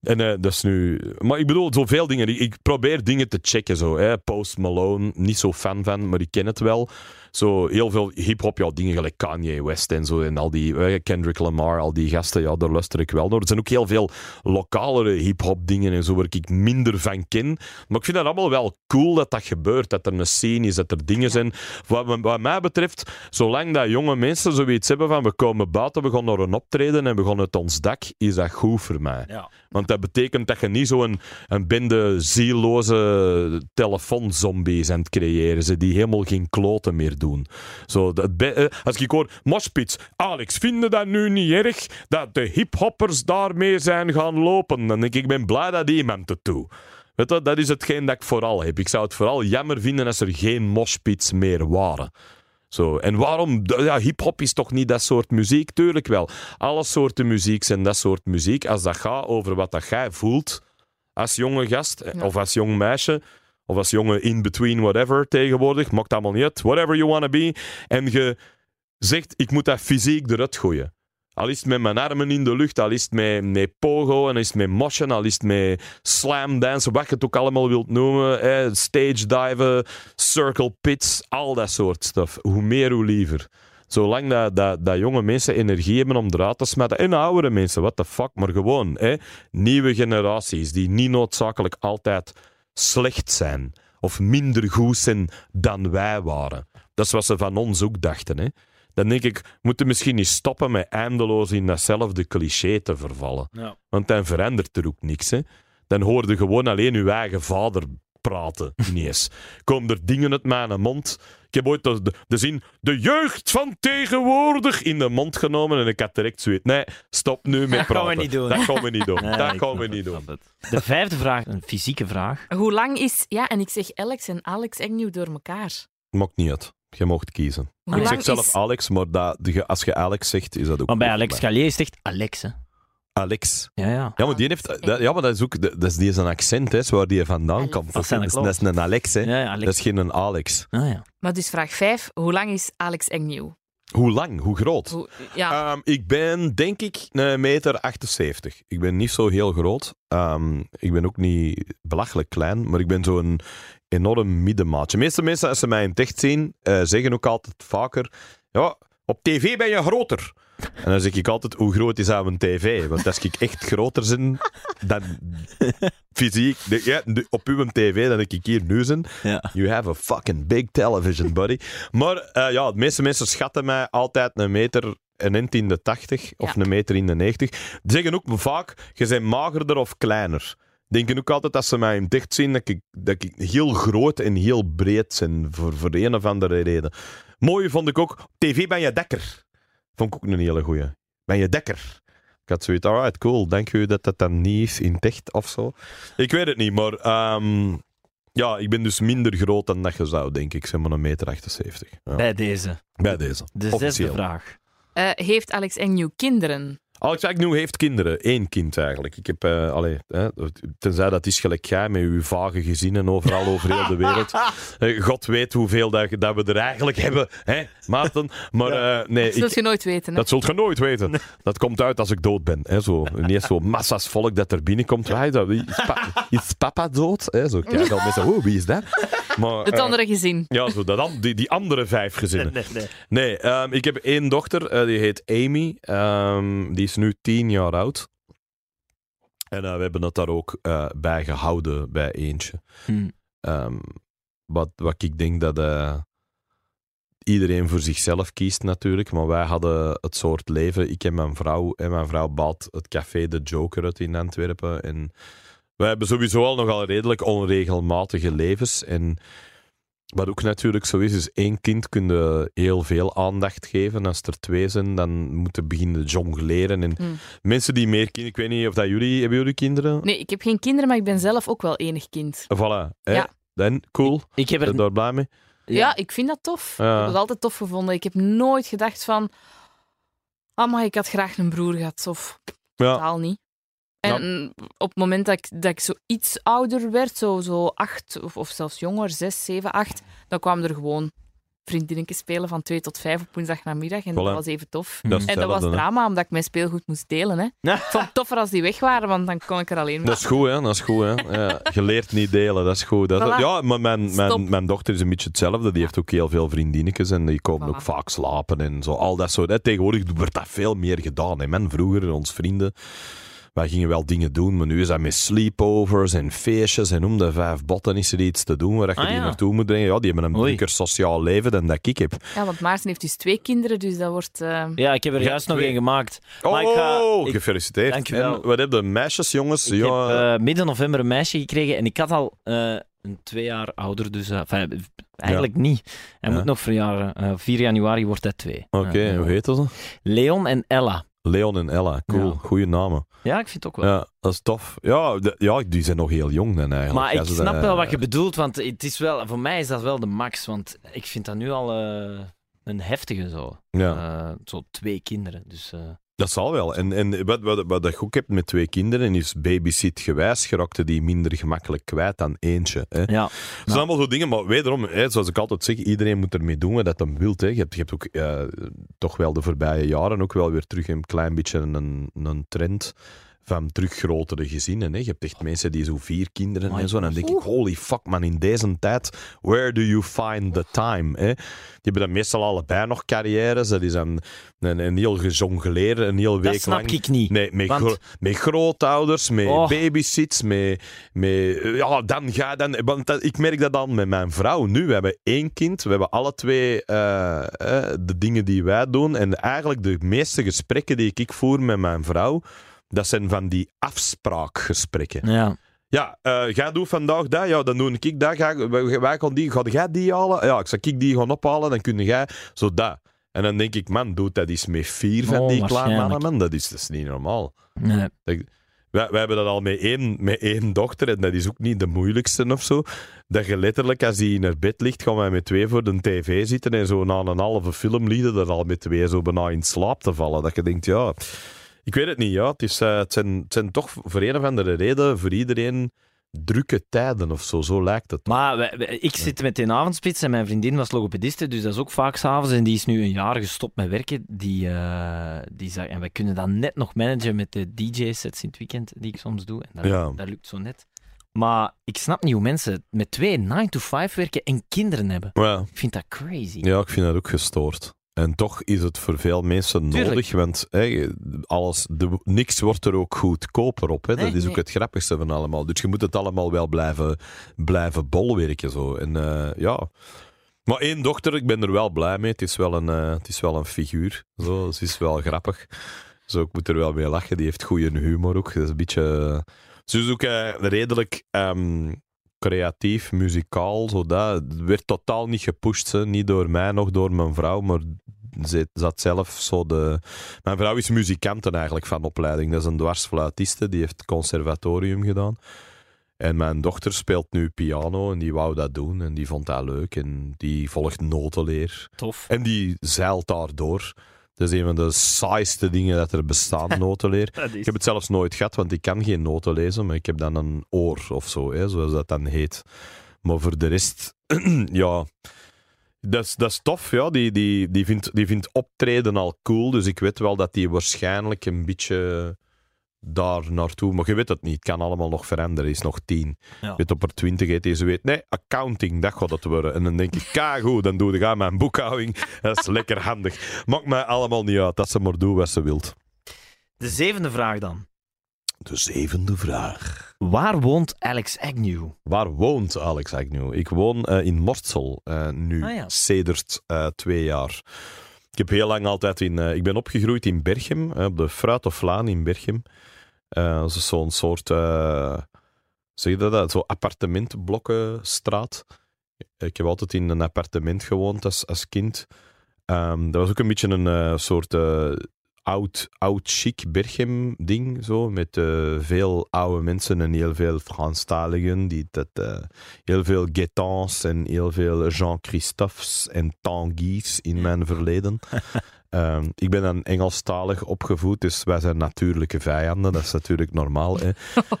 En eh, dat is nu... Maar ik bedoel, zoveel dingen. Ik, ik probeer dingen te checken, zo. Hè. Post Malone, niet zo fan van, maar ik ken het wel. Zo heel veel hip-hop, ja, dingen gelijk Kanye West en zo. En al die, eh, Kendrick Lamar, al die gasten, ja, daar luister ik wel naar. Er zijn ook heel veel lokalere hip-hop dingen en zo waar ik minder van ken. Maar ik vind het allemaal wel cool dat dat gebeurt. Dat er een scene is, dat er dingen zijn. Wat, wat mij betreft, zolang dat jonge mensen zoiets hebben van we komen buiten, we gaan naar een optreden en we gaan uit ons dak, is dat goed voor mij. Ja. Want dat betekent dat je niet zo'n een bende zieloze telefoonzombies aan het creëren ze die helemaal geen kloten meer doen. Zo, dat eh, als ik hoor, Mospits, Alex, vinden dat nu niet erg dat de hiphoppers daarmee zijn gaan lopen? Dan denk ik, ik ben blij dat iemand het doet. Weet je, dat is hetgeen dat ik vooral heb. Ik zou het vooral jammer vinden als er geen moshpits meer waren. Zo. En waarom? Ja, hip-hop is toch niet dat soort muziek? Tuurlijk wel. Alle soorten muziek zijn dat soort muziek. Als dat gaat over wat dat jij voelt als jonge gast, eh, Ja. of als jong meisje, of als jonge in-between whatever tegenwoordig, maakt allemaal niet uit. Whatever you wanna be. En je zegt, ik moet dat fysiek eruit gooien. Al is het met mijn armen in de lucht, al is het met, met pogo, en is het met moshen, al is het met slam dansen, wat je het ook allemaal wilt noemen. Hè, stage diven, circle pits, al dat soort stuff. Hoe meer, hoe liever. Zolang dat, dat, dat jonge mensen energie hebben om eruit te smetten. En oudere mensen, what the fuck. Maar gewoon, hè, nieuwe generaties die niet noodzakelijk altijd slecht zijn. Of minder goed zijn dan wij waren. Dat is wat ze van ons ook dachten. Hè. Dan denk ik, we moeten misschien niet stoppen met eindeloos in datzelfde cliché te vervallen. Ja. Want dan verandert er ook niks. Hè. Dan hoorde gewoon alleen uw eigen vader praten ineens. Komen er dingen uit mijn mond. Ik heb ooit de, de, de zin de jeugd van tegenwoordig in de mond genomen en ik had direct zoiets. Nee, stop nu met Dat gaan we praten. niet doen. Dat gaan we niet doen. Nee, dat gaan we niet doen. De vijfde vraag, een fysieke vraag. Hoe lang is... Ja, en ik zeg Alex en Alex Agnew door elkaar. Maakt niet uit. Je mocht kiezen. Hoe ik lang zeg zelf is... Alex, maar dat, de- als je Alex zegt, is dat ook Maar bij Alex. Gallier is het echt Alex, hè. Alex. Ja, ja. Ja, maar die heeft... Dat, ja, maar dat is ook... Dat is, die is een accent, hè, waar die vandaan Alex. komt. Dat dat is een Alex, hè. Ja, ja, Alex. Dat is geen een Alex. Ah, ja. Maar dus vraag 5. Hoe lang is Alex Agnew? Hoe lang? Hoe groot? Hoe... Ja, Ehm, ik ben denk ik een meter 78. Ik ben niet zo heel groot. Ehm, ik ben ook niet belachelijk klein, maar ik ben zo'n enorm middenmaatje. De meeste mensen, als ze mij in het echt zien, eh, zeggen ook altijd vaker: Ja, op tv ben je groter. En dan zeg ik altijd: Hoe groot is dat een tv? Want als ik echt groter ben dan fysiek, de- ja, de- op uw tv dan ik hier nu ben, ja. You have a fucking big television, buddy. maar eh, ja, de meeste mensen schatten mij altijd een meter een in de 80 of Ja. een meter in de 90. Die zeggen ook vaak, je bent magerder of kleiner. Denken ook altijd als ze mij in dicht zien dat ik, dat ik heel groot en heel breed ben, voor, voor een of andere reden. Mooi vond ik ook, op tv ben je dekker. Vond ik ook een hele goeie. Ben je dekker. had zoiets, alright, cool. Denk u dat dat dan niet is in ticht of zo? Ik weet het niet, maar ehm, ja, ik ben dus minder groot dan dat je zou, denk ik. Ik ben maar een meter 78. Ja. Bij deze. Bij deze. De zesde vraag. Eh, heeft Alex Agnew kinderen? Alex Agnew heeft kinderen. Eén kind eigenlijk. Ik heb, eh allee, hè, tenzij dat is gelijk jij met uw vage gezinnen overal over heel de wereld. Eh, God weet hoeveel dat, dat we er eigenlijk hebben, hè, Maarten. Maar eh, nee, Dat zul ik, je nooit weten. Hè? dat zult je nooit weten. Dat komt uit als ik dood ben. Hè, zo. Ineens zo massa's volk dat er binnenkomt. Wij, dat, is, pa- is papa dood? Hè, zo kijk al mensen, oh, wie is dat? Maar, Het andere gezin. ja, zo, dat, an- die, die andere vijf gezinnen. Nee, nee. Nee, ehm, ik heb één dochter, eh, die heet Amy. Ehm, die is nu tien jaar oud. En eh, we hebben het daar ook eh, bij gehouden bij eentje. Hm. Ehm, wat, wat ik denk dat eh, iedereen voor zichzelf kiest natuurlijk. Maar wij hadden het soort leven. Ik en mijn vrouw. En mijn vrouw bouwt het café De Joker uit in Antwerpen. En wij hebben sowieso al nogal redelijk onregelmatige levens. En wat ook natuurlijk zo is, is één kind kun je heel veel aandacht geven. Als er twee zijn, dan moeten beginnen jongleren. En Hmm. mensen die meer kinderen... Ik weet niet of dat jullie... Hebben jullie kinderen? Nee, ik heb geen kinderen, maar ik ben zelf ook wel enig kind. Voilà. Hè? Ja. Dan, cool. Ik heb Ben er... daar blij mee? Ja, ik vind dat tof. Ja. Ik heb het altijd tof gevonden. Ik heb nooit gedacht van... Ah, maar ik had graag een broer gehad. Of Ja. totaal niet. En op het moment dat ik, dat ik zo iets ouder werd, zo, zo acht of, of zelfs jonger, zes, zeven, acht, dan kwamen er gewoon vriendinnetjes spelen van twee tot vijf op woensdagnamiddag. En Voilà. dat was even tof. Dat En dat was drama, omdat ik mijn speelgoed moest delen. Hè. Ik vond het toffer als die weg waren, want dan kon ik er alleen Dat mee. is goed, hè? Dat is goed, hè? Ja, je leert niet delen, dat is goed. Dat Voilà. Ja, maar mijn, mijn, mijn dochter is een beetje hetzelfde. Die heeft ook heel veel vriendinnetjes en die komen Voilà. ook vaak slapen en zo. Al dat soort. Hè. Tegenwoordig wordt dat veel meer gedaan. Hè. Men vroeger, ons vrienden, wij gingen wel dingen doen, maar nu is dat met sleepovers en feestjes en om de vijf botten is er iets te doen waar je Ah, die ja. naartoe moet brengen. Ja, die hebben een drukker sociaal leven dan dat ik heb. Ja, want Maarten heeft dus twee kinderen, dus dat wordt... eh, Ja, ik heb er Ja, juist nog één gemaakt. Oh, Maar ik ga- ik- gefeliciteerd. Dankjewel. En wat hebben de meisjes, jongens? Ik ja, heb eh, midden november een meisje gekregen en ik had al eh, een twee jaar ouder, dus enfin, eigenlijk niet. Hij Ja. moet nog verjaren. Eh 4 januari wordt hij twee. Oké, hoe heet ze? Leon en Ella. Leon en Ella, cool. Ja. Goeie namen. Ja, ik vind het ook wel. Ja, dat is tof. Ja, de- ja, die zijn nog heel jong dan eigenlijk. Maar Ja, ik snap zijn, wel eh, wat je bedoelt, want het is wel, voor mij is dat wel de max. Want ik vind dat nu al eh, een heftige zo. Ja, Eh, zo twee kinderen. Dus, eh, dat zal wel. En, en wat, wat, wat ik ook heb met twee kinderen is babysit gewijs gerakte die minder gemakkelijk kwijt dan eentje. Hè. ja. Dat zijn allemaal zo dingen, maar wederom, hè, zoals ik altijd zeg, iedereen moet ermee doen wat dat hem wil. Je, hebt, je hebt ook eh, toch wel de voorbije jaren ook wel weer terug een klein beetje een, een trend van terug grotere gezinnen. Hè. Je hebt echt mensen die zo vier kinderen My en zo. En dan denk ik, holy fuck man, in deze tijd, where do you find the time? Hè? Die hebben dan meestal allebei nog carrières. Dat is een, een, een heel gezongleerd, een heel Dat week snap lang. ik niet. Nee, met, Want- gro- met grootouders, met Oh. babysits, met, met... Ja, dan ga je dan... Want dat- ik merk dat dan met mijn vrouw nu. We hebben één kind. We hebben alle twee eh, eh, de dingen die wij doen. En eigenlijk de meeste gesprekken die ik voer met mijn vrouw, dat zijn van die afspraakgesprekken. Ja. Ja, eh jij doet vandaag dat, ja, dan doe ik dat. Ga, wij, gaan die, ga jij die halen? Ja, ik zal ik die gaan ophalen, dan kun jij zo dat. En dan denk ik, man, doe dat eens met vier van Oh, die waarschijnlijk. mannen, man. Dat is, dat is niet normaal. Nee. Wij, wij hebben dat al met één, met één dochter, en dat is ook niet de moeilijkste of zo. Dat je letterlijk, als die in haar bed ligt, gaan wij met twee voor de tv zitten en zo na een halve film lieden er al met twee zo bijna in slaap te vallen. Dat je denkt, ja, ik weet het niet, ja. Het, is, eh, het, zijn, het zijn toch voor een of andere reden voor iedereen drukke tijden of zo. Zo lijkt het. Maar wij- wij- ik zit met een avondspits en mijn vriendin was logopediste, dus dat is ook vaak s'avonds. En die is nu een jaar gestopt met werken. Die, eh, die zei, en wij kunnen dat net nog managen met de DJ-sets in het weekend die ik soms doe. En dat, Ja. dat lukt zo net. Maar ik snap niet hoe mensen met twee 9 to 5 werken en kinderen hebben. Ja, Ik vind dat crazy. Ja, ik vind dat ook gestoord. En toch is het voor veel mensen Tuurlijk. nodig, want alles, de, niks wordt er ook goedkoper op. Hè. Nee, dat is ook het grappigste van allemaal. Dus je moet het allemaal wel blijven, blijven bolwerken. Zo. En eh, ja... Maar één dochter, ik ben er wel blij mee. Het is wel een, eh, het is wel een figuur. Zo. Ze is wel grappig. Zo, ik moet er wel mee lachen. Die heeft goede humor ook. Dat is een beetje... Ze is ook eh, redelijk ehm, creatief, muzikaal. Zo dat. Werd totaal niet gepusht. Hè. Niet door mij, nog door mijn vrouw. Maar ze zat zelf zo de... Mijn vrouw is muzikant eigenlijk van opleiding. Dat is een dwarsfluitiste, die heeft conservatorium gedaan. En mijn dochter speelt nu piano en die wou dat doen en die vond dat leuk en die volgt notenleer. Tof. En die zeilt daardoor. Dat is een van de saaiste dingen dat er bestaan, notenleer. Is- Ik heb het zelfs nooit gehad, want ik kan geen noten lezen, maar ik heb dan een oor of zo, hè, zoals dat dan heet. Maar voor de rest, ja, dat is, dat is tof. Ja. Die, die, die, vindt, die vindt optreden al cool, dus ik weet wel dat die waarschijnlijk een beetje daar naartoe, maar je weet het niet. Het kan allemaal nog veranderen. Is nog tien. Ja. Weet op haar twintig heeft hij ze weet, nee, accounting, dat gaat het worden. En dan denk ik, goed, dan doe ik aan mijn boekhouding. Dat is lekker handig. Maakt mij allemaal niet uit, dat ze maar doet wat ze wilt. De zevende vraag dan. De zevende vraag. Waar woont Alex Agnew? Waar woont Alex Agnew? Ik woon eh, in Mortsel uh, nu, Ah, ja. sedert uh, twee jaar. Ik heb heel lang altijd in... Ik ben opgegroeid in Berchem, op de Fruit of Laan in Berchem. Uh, zo'n soort... zeg je dat? Zo'n appartementblokkenstraat. Ik heb altijd in een appartement gewoond als, als kind. Um, dat was ook een beetje een uh, soort oud, oud chic Berchem ding, zo, met uh, veel oude mensen en heel veel Franstaligen, die dat, uh, heel veel Guettans en heel veel Jean-Christophes en Tanguys in mijn verleden. Um, ik ben dan Engelstalig opgevoed, dus wij zijn natuurlijke vijanden. Dat is natuurlijk normaal. Hè.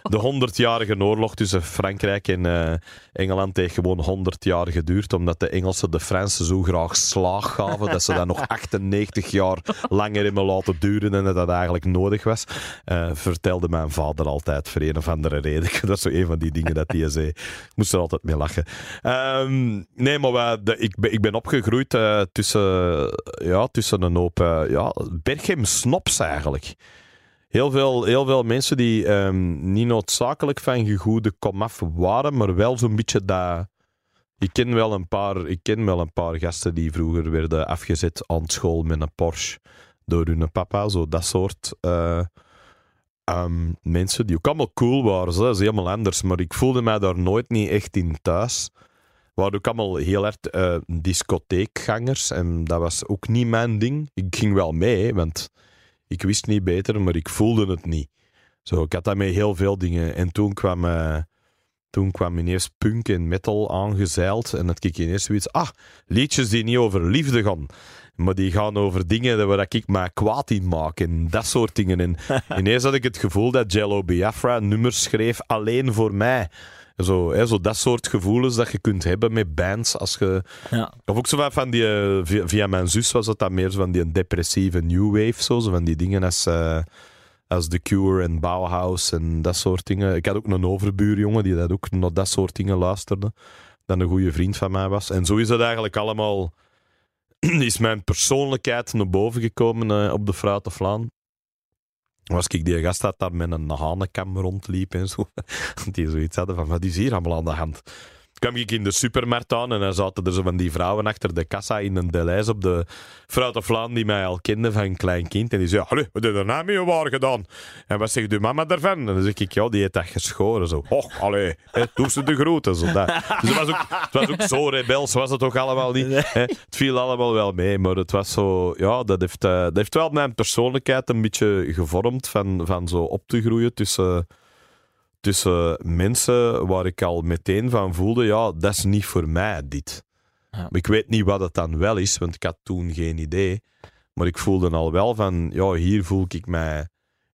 De honderdjarige oorlog tussen Frankrijk en uh, Engeland heeft gewoon 100 jaar geduurd, omdat de Engelsen de Fransen zo graag slaag gaven dat ze dat nog 98 jaar langer hebben laten duren en dat dat eigenlijk nodig was. Uh, vertelde mijn vader altijd voor een of andere reden. Dat is zo een van die dingen dat hij zei. Ik moest er altijd mee lachen. Um, nee, maar wij, de, ik, ben, ik ben opgegroeid uh, tussen, ja, tussen een hoop uh, ja, Berchem snops eigenlijk. Heel veel, heel veel mensen die um, niet noodzakelijk van gegoede komaf waren, maar wel zo'n beetje dat... Ik ken, wel een paar, ik ken wel een paar gasten die vroeger werden afgezet aan school met een Porsche door hun papa. Zo dat soort uh, um, mensen die ook allemaal cool waren. Dat is helemaal anders. Maar ik voelde mij daar nooit niet echt in thuis waren ook allemaal heel erg uh, discotheekgangers. En dat was ook niet mijn ding. Ik ging wel mee, want ik wist niet beter, maar ik voelde het niet. Zo, ik had daarmee heel veel dingen. En toen kwam, uh, toen kwam ineens punk en metal aangezeild. En dat ik ineens zoiets... Ah, liedjes die niet over liefde gaan. Maar die gaan over dingen waar ik mij kwaad in maak. En dat soort dingen. En ineens had ik het gevoel dat Jello Biafra nummers schreef alleen voor mij. Zo, hè, zo dat soort gevoelens dat je kunt hebben met bands. Als je, ja. Of ook zo van die, uh, via, via, mijn zus was dat dan meer zo van die depressieve new wave. Zo, zo van die dingen als, uh, als The Cure en Bauhaus en dat soort dingen. Ik had ook een overbuurjongen die dat ook naar dat soort dingen luisterde. Dat een goede vriend van mij was. En zo is het eigenlijk allemaal... is mijn persoonlijkheid naar boven gekomen uh, op de Fruit of Laan was ik die gast dat daar met een hanenkam rondliep en zo. Die zoiets hadden van, wat is hier allemaal aan de hand? Kwam ik in de supermarkt aan en dan zaten er zo van die vrouwen achter de kassa in een Deleuze op de Fruit of Laan die mij al kende van een klein kind. En die zei, allee, wat heb je daarna mee waar gedaan? En wat zegt uw mama daarvan? En dan zeg ik, ja, die heeft dat geschoren. Zo, och, allee, hè, doe ze de groeten. Zo, dat. Dus het was, ook, het was ook zo rebels, was het ook allemaal niet. Hè. Het viel allemaal wel mee, maar het was zo, ja, dat heeft, uh, dat heeft wel mijn persoonlijkheid een beetje gevormd van, van zo op te groeien tussen tussen mensen waar ik al meteen van voelde, ja, dat is niet voor mij, dit. Ja. Ik weet niet wat het dan wel is, want ik had toen geen idee. Maar ik voelde al wel van, ja, hier voel ik mij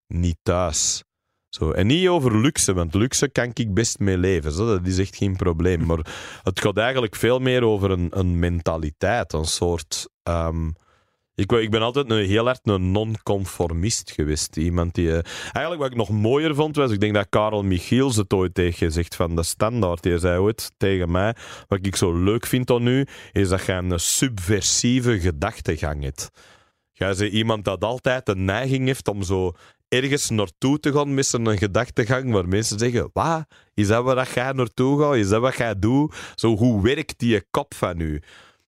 niet thuis. Zo. En niet over luxe, want luxe kan ik best mee leven. Zo. Dat is echt geen probleem. Maar het gaat eigenlijk veel meer over een, een mentaliteit, een soort... Um, ik, ik, ben altijd een, heel erg een non-conformist geweest. Iemand die... Uh, eigenlijk wat ik nog mooier vond, was... Ik denk dat Karel Michiels het ooit heeft gezegd van de standaard. Die zei ooit tegen mij... Wat ik zo leuk vind aan u, is dat je een subversieve gedachtegang hebt. Jij bent iemand dat altijd de neiging heeft om zo ergens naartoe te gaan met een gedachtegang waar mensen zeggen, wat? Is dat waar jij naartoe gaat? Is dat wat jij doet? Zo, hoe werkt die kop van u?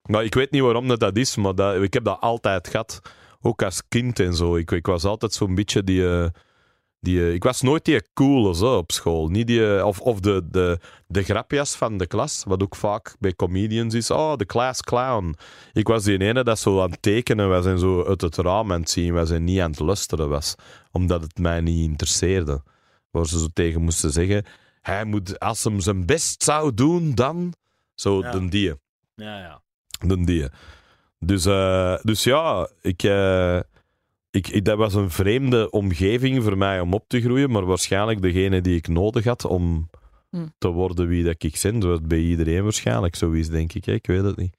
Nou, ik weet niet waarom dat, dat is, maar dat, ik heb dat altijd gehad. Ook als kind en zo. Ik, ik was altijd zo'n beetje die, uh, Die, eh, ik was nooit die coole zo op school. Niet die, eh, of of de, de, de grapjas van de klas, wat ook vaak bij comedians is. Oh, de class clown. Ik was die ene dat zo aan het tekenen was en zo uit het raam aan het zien was en niet aan het luisteren was. Omdat het mij niet interesseerde. Waar ze zo tegen moesten zeggen, hij moet, als hem zijn best zou doen, dan... Zo, Ja. den die. Ja, ja. Den die. Dus, eh, dus ja, ik, eh, ik, ik- dat was een vreemde omgeving voor mij om op te groeien, maar waarschijnlijk degene die ik nodig had om Hm. te worden wie dat ik ben. Zoals bij iedereen waarschijnlijk zo is, denk ik. hè. Ik weet het niet.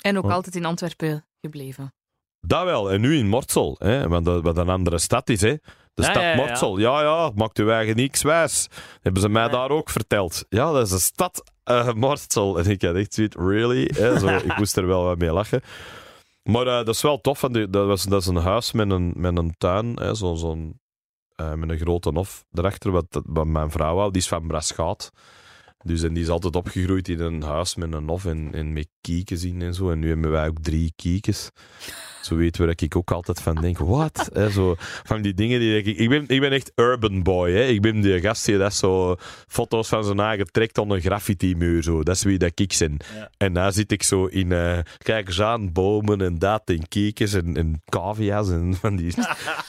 En ook Oh. altijd in Antwerpen gebleven. Dat wel. En nu in Mortsel, hè, want dat, wat een andere stad is. Hè. De Ja, stad ja, ja. Mortsel. Ja, ja, maakt uw eigen niks wijs. Hebben ze mij Ja. daar ook verteld. Ja, dat is de stad eh Mortsel. En ik had echt zoiets, really? Hè, zo, ik moest er wel wat mee lachen. Maar eh, dat is wel tof, want dat, was, dat is een huis met een, met een tuin, hè, zo, zo'n, eh, met een grote hof erachter, wat, wat mijn vrouw had. Die is van Braschaat. Dus en die is altijd opgegroeid in een huis met een hof en, en met kiekens in en zo. En nu hebben wij ook drie kiekens. Zo weet waar ik ook altijd van denk, wat? Zo, van die dingen die ik... Ik ben, ik ben echt urban boy, hè. Ik ben die gast die dat zo foto's van zijn eigen trekt aan een graffiti-muur, zo. Dat is wie dat ik ben. Ja. En daar zit ik zo in, eh kijk eens aan, bomen en dat en kiekens en, en cavia's en van die,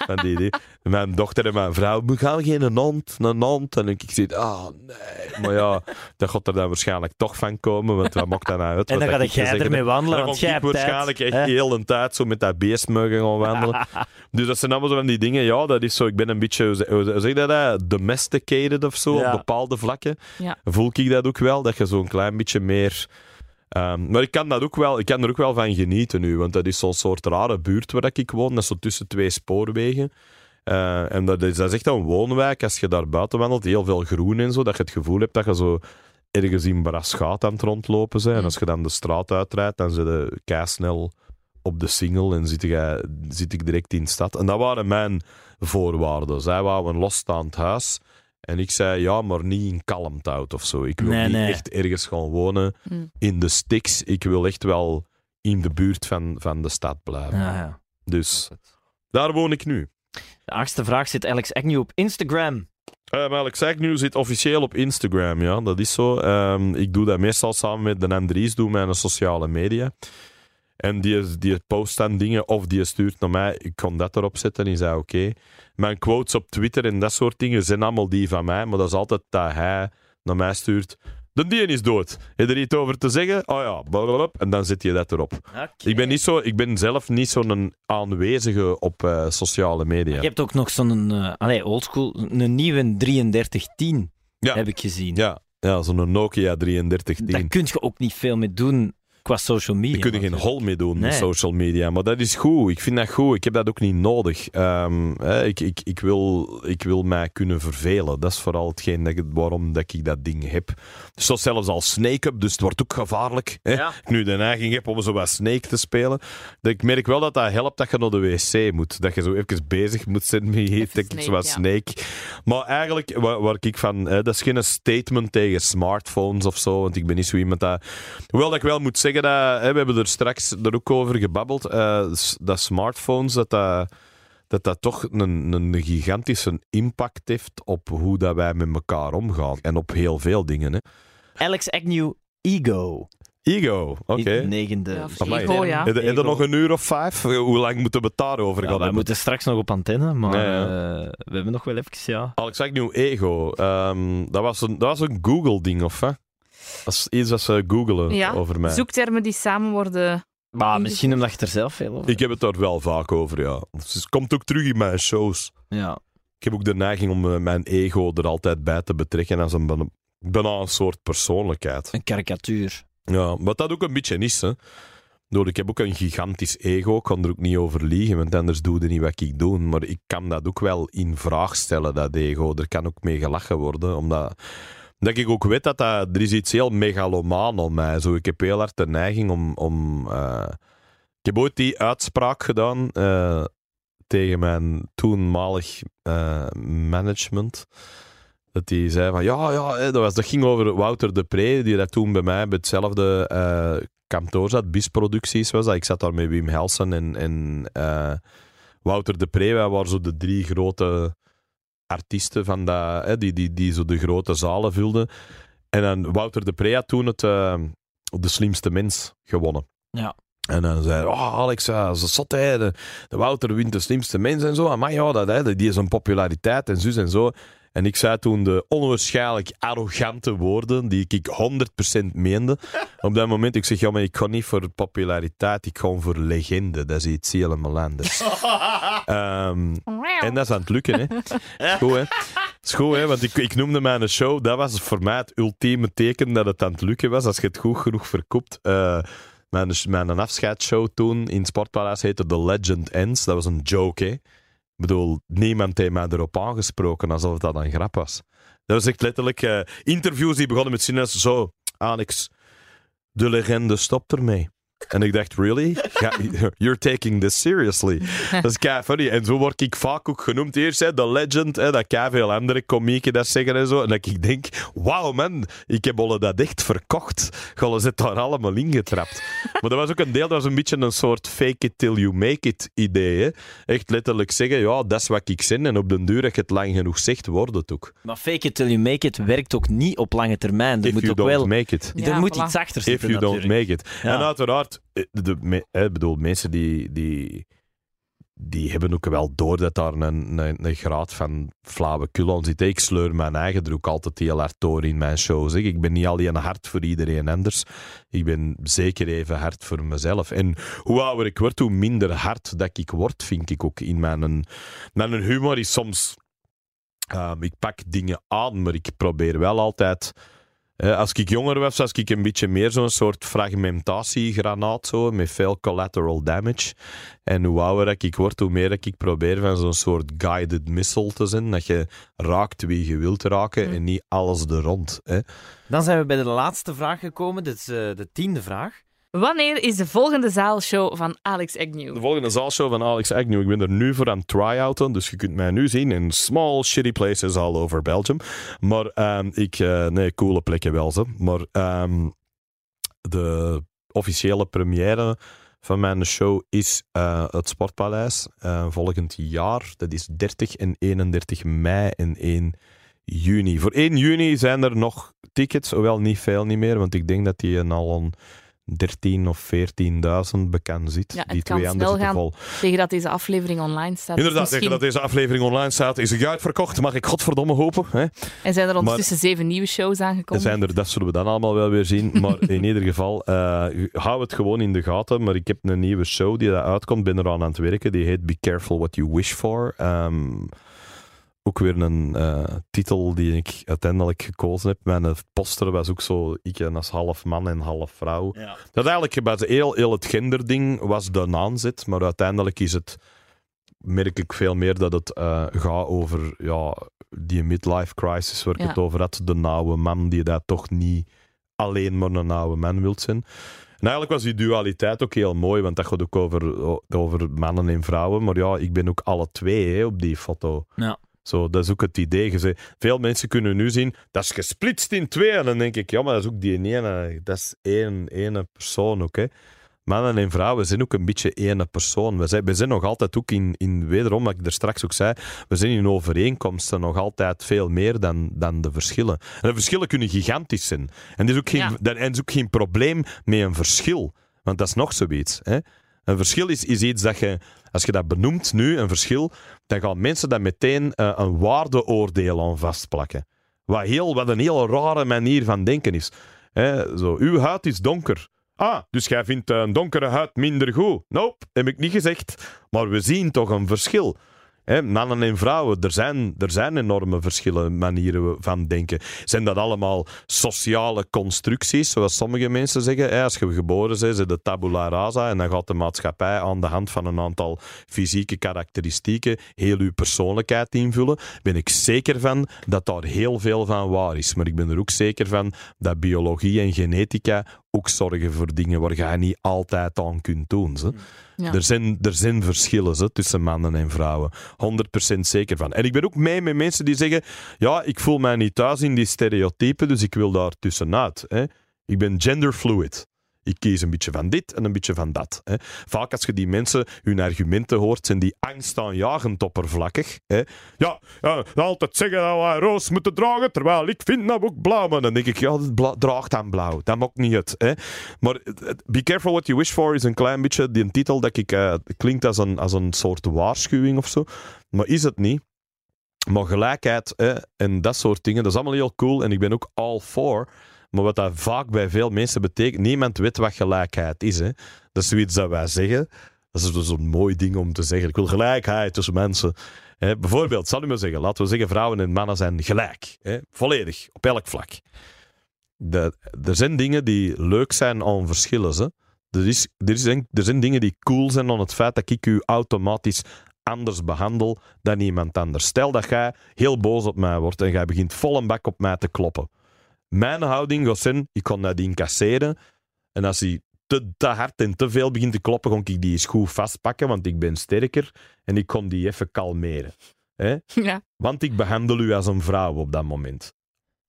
van die Mijn dochter en mijn vrouw, we gaan geen hond, een hond. En ik zeg, ah, nee. Maar ja, dat gaat er dan waarschijnlijk toch van komen, want wat maakt dat nou uit? En dan ga ik jij ermee En wandelen, want jij hebt waarschijnlijk echt heel de tijd zo met dat beest mogen gaan wandelen. dus dat zijn allemaal zo van die dingen. Ja, dat is zo. Ik ben een beetje, hoe zeg- dat? hè? Domesticated of zo, Ja. op bepaalde vlakken. Ja. Voel ik dat ook wel, dat je zo'n klein beetje meer... ehm, maar ik kan, dat ook wel, ik kan er ook wel van genieten nu, want dat is zo'n soort rare buurt waar ik woon. Dat is zo tussen twee spoorwegen. Eh, en dat is, dat is echt een woonwijk. Als je daar buiten wandelt, heel veel groen en zo, dat je het gevoel hebt dat je zo ergens in Braschaat aan het rondlopen bent. En als je dan de straat uitrijdt, dan zit je keisnel op de single en zit, je, zit ik direct in de stad. En dat waren mijn voorwaarden. Zij wouden een losstaand huis. En ik zei, ja, maar niet in Kalmthout of zo. Ik wil Nee, niet nee. echt ergens gaan wonen Mm. in de sticks. Ik wil echt wel in de buurt van, van de stad blijven. Ja, ja. Dus daar woon ik nu. De achtste vraag zit Alex Agnew op Instagram. Ik zeg nu, zit officieel op Instagram, ja, dat is zo. Ehm, ik doe dat meestal samen met de Andries, doe mijn sociale media. En die, die post dan dingen, of die stuurt naar mij, ik kan dat erop zetten, is dat oké. Mijn quotes op Twitter en dat soort dingen zijn allemaal die van mij, maar dat is altijd dat hij naar mij stuurt. De die is dood. Heb je er iets over te zeggen? Oh ja, blablabla. en dan zet je dat erop. Ik ben, niet zo, ik ben zelf niet zo'n aanwezige op eh, sociale media. Je hebt ook nog zo'n eh oldschool, een nieuwe 3310, Ja. heb ik gezien. Ja, ja zo'n Nokia 3310. Daar kun je ook niet veel mee doen qua social media. Je kunt er geen hol mee doen Nee. met social media. Maar dat is goed. Ik vind dat goed. Ik heb dat ook niet nodig. Ehm, hè, ik, ik, ik, wil, ik wil mij kunnen vervelen. Dat is vooral hetgeen dat ik, waarom dat ik dat ding heb. Zo zelfs als Snake Up, dus het wordt ook gevaarlijk. Hè? Ja. Ik nu de neiging heb om zo wat Snake te spelen. Dat ik merk wel dat dat helpt dat je naar de wc moet. Dat je zo even bezig moet zijn met zo Snake, wat ja. Snake. Maar eigenlijk, waar, waar ik van... Hè, dat is geen statement tegen smartphones of zo, want ik ben niet zo iemand dat... Hoewel dat ik wel moet zeggen dat... Hè, we hebben er straks er ook over gebabbeld. eh, dat smartphones, dat dat... Dat dat toch een, een gigantische impact heeft op hoe dat wij met elkaar omgaan. En op heel veel dingen. Hè. Alex Agnew, Ego. Ego, oké. Die Negende. Ja, Amai. ego, ja. Heb je- Ego. nog een uur of vijf? Hoe lang moeten we het daarover Ja, gaan hebben? moeten straks nog op antenne, maar ja. eh, we hebben nog wel even, ja. Alex Agnew, ego. Ehm, dat, was een, dat was een Google-ding, of hè? Dat is iets dat ze googelen Ja, over mij. Zoektermen die samen worden... Maar misschien omdat je er zelf veel over Ik heb het daar wel vaak over, ja. Dus het komt ook terug in mijn shows. Ja. Ik heb ook de neiging om eh, mijn ego er altijd bij te betrekken als een, bijna- bijna een soort persoonlijkheid. Een karikatuur. Ja, wat dat ook een beetje is, hè. Door, ik heb ook een gigantisch ego, ik kan er ook niet over liegen, want anders doe je niet wat ik doe. Maar ik kan dat ook wel in vraag stellen, dat ego. Er kan ook mee gelachen worden, omdat dat ik ook weet dat, dat er is iets heel megalomaan aan mij. Zo, ik heb heel hard de neiging om... om eh, ik heb ooit die uitspraak gedaan eh, tegen mijn toenmalig eh, management. Dat die zei van, ja, ja, dat, was, dat ging over Wouter de Pre, die dat toen bij mij bij hetzelfde kantoor zat, BIS Producties was dat. Ik zat daar met Wim Helsen en, en Wouter de Pre. Wij waren zo de drie grote artiesten van dat, hè, die, die, die zo de grote zalen vulden. En dan Wouter de Pre had toen het, uh, de slimste mens gewonnen. Ja. En dan zei oh Alex, ja, ze zot de, Wouter wint de slimste mens en zo. Maar ja, dat, hè, die is een populariteit en zus en zo. En ik zei toen de onwaarschijnlijk arrogante woorden die ik 100% meende. Op dat moment, ik zeg, ja, maar ik ga niet voor populariteit, ik ga voor legende. Dat is iets helemaal anders. um, en dat is aan het lukken, hè. Goed, hè. is goed, hè, want ik, ik noemde mijn show, dat was voor mij het ultieme teken dat het aan het lukken was, als je het goed genoeg verkoopt. Uh, mijn, mijn afscheidsshow toen in Sportpaleis heette The Legend Ends. Dat was een joke, hè. Ik bedoel, niemand heeft mij erop aangesproken alsof dat een grap was. Dat was echt letterlijk uh, interviews die begonnen met zinnen zo, Alex, de legende stopt ermee. En ik dacht, really? You're taking this seriously. Dat is kei funny. En zo word ik vaak ook genoemd. Eerst hè, de legend, hè, dat kei veel andere komieken dat zeggen en zo. En dat ik denk, wauw man, ik heb alle dat echt verkocht. Gollen zit daar allemaal ingetrapt. Maar dat was ook een deel, dat was een beetje een soort fake it till you make it idee. Hè. Echt letterlijk zeggen, ja, dat is wat ik zin. En op den duur, dat je het lang genoeg zegt, wordt het ook. Maar fake it till you make it werkt ook niet op lange termijn. Er If moet you ook don't wel... make it. Er moet iets achter zitten If you natuurlijk. don't make it. Ja. En uiteraard, eh, de, eh, bedoel, mensen die, die, die hebben ook wel door dat daar een, een, een graad van flauwekul aan zit. Ik sleur mijn eigen druk altijd heel hard door in mijn shows. Ik ben niet alleen hard voor iedereen anders. Ik ben zeker even hard voor mezelf. En hoe ouder ik word, hoe minder hard dat ik word, vind ik ook in mijn... Mijn humor is soms... ehm, ik pak dingen aan, maar ik probeer wel altijd... Eh, als ik jonger was, was ik een beetje meer zo'n soort fragmentatiegranaat, zo, met veel collateral damage. En hoe ouder ik word, hoe meer ik probeer van zo'n soort guided missile te zijn. Dat je raakt wie je wilt raken en niet alles er rond. Hè. Dan zijn we bij de laatste vraag gekomen. Dit is eh, de tiende vraag. Wanneer is de volgende zaalshow van Alex Agnew? De volgende zaalshow van Alex Agnew. Ik ben er nu voor aan het try-outen, dus je kunt mij nu zien in small, shitty places all over Belgium. Maar ehm, ik... eh, nee, coole plekken wel, ze. Maar ehm, de officiële première van mijn show is eh, het Sportpaleis eh, volgend jaar. Dat is 30 en 31 mei en 1 juni. Voor 1 juni zijn er nog tickets, hoewel niet veel niet meer, want ik denk dat die al een 13 of 14.000 bekend zit. Ja, die twee gaan. vol. Tegen dat deze aflevering online staat. Inderdaad, Dus tegen dat misschien- deze aflevering online staat, is hij uitverkocht. Mag ik godverdomme hopen. Hè? En zijn er ondertussen zeven nieuwe shows Er aangekomen? zijn er, dat zullen we dan allemaal wel weer zien. Maar in ieder geval, eh, hou het gewoon in de gaten. Maar ik heb een nieuwe show die daar uitkomt. ben eraan aan het werken. Die heet Be Careful What You Wish For. Ehm, ook weer een eh, titel die ik uiteindelijk gekozen heb. Mijn poster was ook zo, ik als half man en half vrouw. Ja. Dat eigenlijk bij heel, heel het genderding was de aanzet, maar uiteindelijk is het, merk ik veel meer dat het eh, gaat over ja, die midlife crisis waar ik Ja. het over had. De nauwe man die dat toch niet alleen maar een oude man wilt zijn. En eigenlijk was die dualiteit ook heel mooi, want dat gaat ook over, over mannen en vrouwen. Maar ja, ik ben ook alle twee hè, op die foto. Ja. Zo, dat is ook het idee. Veel mensen kunnen nu zien, dat is gesplitst in twee. En dan denk ik, ja, maar dat is ook die ene, dat is één, ene persoon ook. Hè. Mannen en vrouwen zijn ook een beetje ene persoon. We zijn, we zijn nog altijd ook in, in, wederom, wat ik er straks ook zei, we zijn in overeenkomsten nog altijd veel meer dan, dan de verschillen. En de verschillen kunnen gigantisch zijn. En er is ook geen, Ja. er is ook geen probleem met een verschil. Want dat is nog zoiets. Hè. Een verschil is, is iets dat je, als je dat benoemt nu, een verschil, dan gaan mensen daar meteen eh, een waardeoordeel aan vastplakken. Wat, heel, wat een heel rare manier van denken is. Zo, uw huid is donker. Ah, dus jij vindt een donkere huid minder goed? Nope, heb ik niet gezegd. Maar we zien toch een verschil. Mannen en vrouwen, er zijn, er zijn enorme verschillen, manieren van denken. Zijn dat allemaal sociale constructies, zoals sommige mensen zeggen? Als je geboren bent, is de tabula rasa en dan gaat de maatschappij aan de hand van een aantal fysieke karakteristieken heel uw persoonlijkheid invullen. Ben ik zeker van dat daar heel veel van waar is. Maar ik ben er ook zeker van dat biologie en genetica ook zorgen voor dingen waar je niet altijd aan kunt doen. Ze. Ja. Er, zijn, er zijn verschillen ze, tussen mannen en vrouwen. 100% zeker van. En ik ben ook mee met mensen die zeggen: Ja, ik voel mij niet thuis in die stereotypen, dus ik wil daar tussenuit. Hè. Ik ben genderfluid. Ik kies een beetje van dit en een beetje van dat. Hè. Vaak als je die mensen hun argumenten hoort, zijn die angstaanjagend oppervlakkig. Hè. Ja, altijd zeggen dat we roos moeten dragen, terwijl ik vind dat ook blauw moeten. Dan denk ik, ja, bla, draag dan blauw. Dat maakt niet uit. Hè. Maar Be Careful What You Wish For is een klein beetje die titel dat ik, uh, klinkt als een, als een soort waarschuwing of zo. Maar is het niet. Maar gelijkheid hè, en dat soort dingen, dat is allemaal heel cool. En ik ben ook all for. Maar wat dat vaak bij veel mensen betekent, niemand weet wat gelijkheid is. Hè. Dat is zoiets dat wij zeggen. Dat is dus een mooi ding om te zeggen. Ik wil gelijkheid tussen mensen. Hè. Bijvoorbeeld, zal ik maar zeggen, laten we zeggen, vrouwen en mannen zijn gelijk. Hè. Volledig, op elk vlak. De, er zijn dingen die leuk zijn aan verschillen. Hè. Er, is, er, zijn, er zijn dingen die cool zijn aan het feit dat ik u automatisch anders behandel dan iemand anders. Stel dat jij heel boos op mij wordt en jij begint vol een bak op mij te kloppen. Mijn houding gaat zijn, ik kan dat incasseren. En als hij te, te, hard en te veel begint te kloppen, ga ik die eens goed vastpakken, want ik ben sterker. En ik kon die even kalmeren. Hè? Ja. Want ik behandel u als een vrouw op dat moment.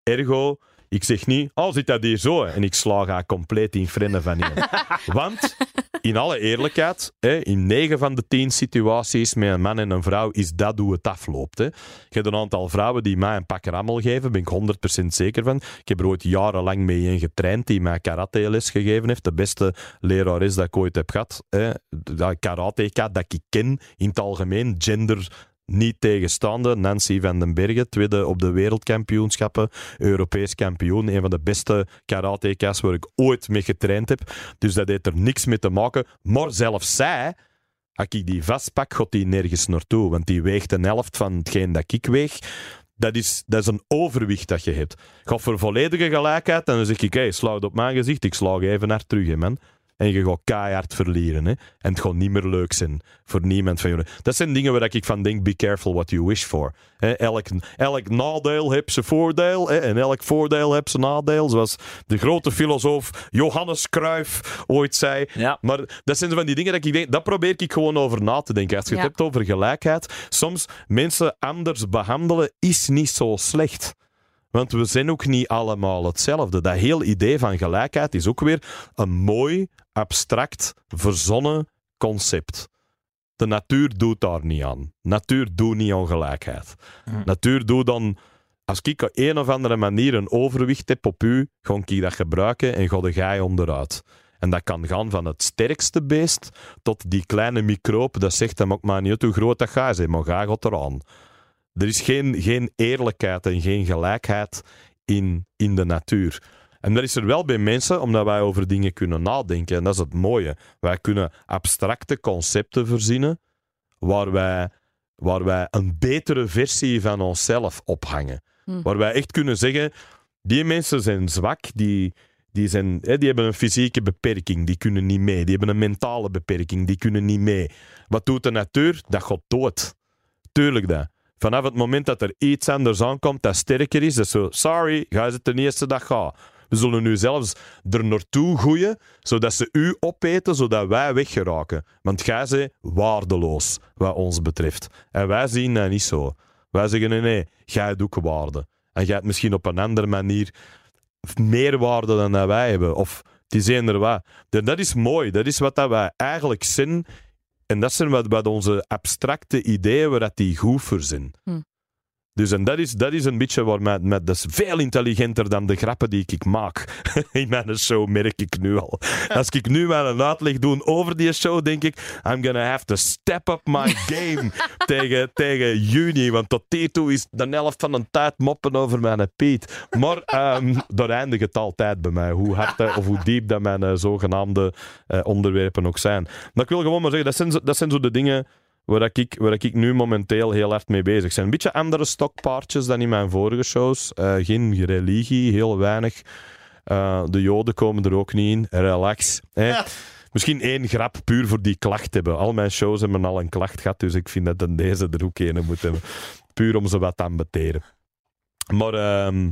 Ergo, ik zeg niet, oh, zit dat hier zo? En ik sla haar compleet in vrienden van je. Want, in alle eerlijkheid, hè, in 9 van de 10 situaties met een man en een vrouw is dat hoe het afloopt. Hè. Je hebt een aantal vrouwen die mij een pak rammel geven, ben ik 100% zeker van. Ik heb er ooit jarenlang mee in getraind, die mij karate-les gegeven heeft. De beste lerares dat ik ooit heb gehad. Hè. Dat karateka dat ik ken, in het algemeen, gender niet tegenstaande. Nancy van den Bergen, tweede op de wereldkampioenschappen, Europees kampioen, een van de beste karateka's waar ik ooit mee getraind heb. Dus dat heeft er niks mee te maken. Maar zelfs zij, als ik die vastpak, gaat die nergens naartoe, want die weegt een helft van hetgeen dat ik weeg. Dat is, dat is een overwicht dat je hebt. Ga voor volledige gelijkheid en dan zeg ik, sla het op mijn gezicht, ik sla even naar terug, hè, man. En je gaat keihard verliezen. Hè? En het gaat niet meer leuk zijn voor niemand van jullie. Dat zijn dingen waar ik van denk, be careful what you wish for. Hè? Elk, elk nadeel heeft zijn voordeel. Hè? En elk voordeel heeft zijn nadeel. Zoals de grote filosoof Johannes Cruijff ooit zei. Ja. Maar dat zijn van die dingen dat ik denk, dat probeer ik gewoon over na te denken. Als je Ja. het hebt over gelijkheid, soms mensen anders behandelen is niet zo slecht. Want we zijn ook niet allemaal hetzelfde. Dat heel idee van gelijkheid is ook weer een mooi, abstract, verzonnen concept. De natuur doet daar niet aan. Natuur doet niet aan gelijkheid. Hm. Natuur doet dan... Als ik op een of andere manier een overwicht heb op u, ga ik dat gebruiken en ga de onderuit. En dat kan gaan van het sterkste beest tot die kleine microop dat zegt, dat maakt maar niet uit hoe groot dat gij is, maar gij gaat eraan. Er is geen, geen eerlijkheid en geen gelijkheid in, in de natuur. En dat is er wel bij mensen, omdat wij over dingen kunnen nadenken. En dat is het mooie. Wij kunnen abstracte concepten verzinnen waar wij, waar wij een betere versie van onszelf ophangen. Hm. Waar wij echt kunnen zeggen, die mensen zijn zwak, die, die, zijn, hè, die hebben een fysieke beperking, die kunnen niet mee. Die hebben een mentale beperking, die kunnen niet mee. Wat doet de natuur? Dat gaat dood. Tuurlijk dat. Vanaf het moment dat er iets anders aankomt dat sterker is, dat zo, sorry, ga ze ten eerste dag gaan. We zullen nu zelfs er naartoe groeien, zodat ze u opeten, zodat wij weggeraken. Want jij bent waardeloos, wat ons betreft. En wij zien dat niet zo. Wij zeggen, nee, nee, jij ook waarde. En jij hebt misschien op een andere manier meer waarde dan dat wij hebben. Of het is eender wat. Dat is mooi. Dat is wat dat wij eigenlijk zijn. En dat zijn wat, wat onze abstracte ideeën, waar dat die goed voor zijn. Hm. Dus en dat is, dat is een beetje waar met, met, dat is veel intelligenter dan de grappen die ik maak. In mijn show merk ik nu al. Als ik nu maar een uitleg doe over die show, denk ik, I'm gonna have to step up my game tegen, tegen juni. Want tot die toe is de helft van de tijd moppen over mijn Piet. Maar ehm daar eindigt het altijd bij mij. Hoe hard dat- of hoe diep dat mijn eh, zogenaamde eh, onderwerpen ook zijn. Maar ik wil gewoon maar zeggen, dat zijn, dat zijn zo de dingen waar ik, waar ik nu momenteel heel hard mee bezig ben. Een beetje andere stokpaardjes dan in mijn vorige shows. Eh, geen religie, heel weinig. Eh, de Joden komen er ook niet in. Relax. Hè. Misschien één grap puur voor die klacht hebben. Al mijn shows hebben al een klacht gehad, dus ik vind dat dan deze er ook een moet hebben. Puur om ze wat te ambeteren. Maar ehm,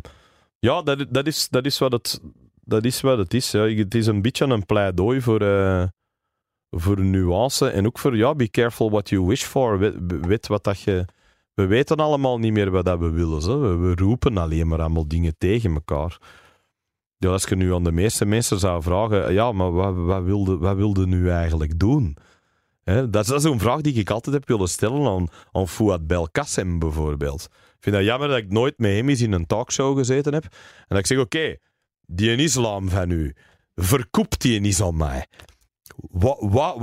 ja, dat, dat, is, dat, is wat het, dat is wat het is. Ja. Het is een beetje een pleidooi voor, eh, voor nuance en ook voor, ja, be careful what you wish for. Weet, wat dat je... We weten allemaal niet meer wat dat we willen. Zo. We, roepen alleen maar allemaal dingen tegen elkaar. Ja, als je nu aan de meeste mensen zou vragen, ja, maar wat, wat, wilde, wat wilde nu eigenlijk doen? Hè, dat is, zo'n vraag die ik altijd heb willen stellen aan, aan Fouad Belkacem bijvoorbeeld. Ik vind dat jammer dat ik nooit met hem eens in een talkshow gezeten heb. En dat ik zeg, oké, die islam van u, verkoept die niet aan mij. Wat, wat,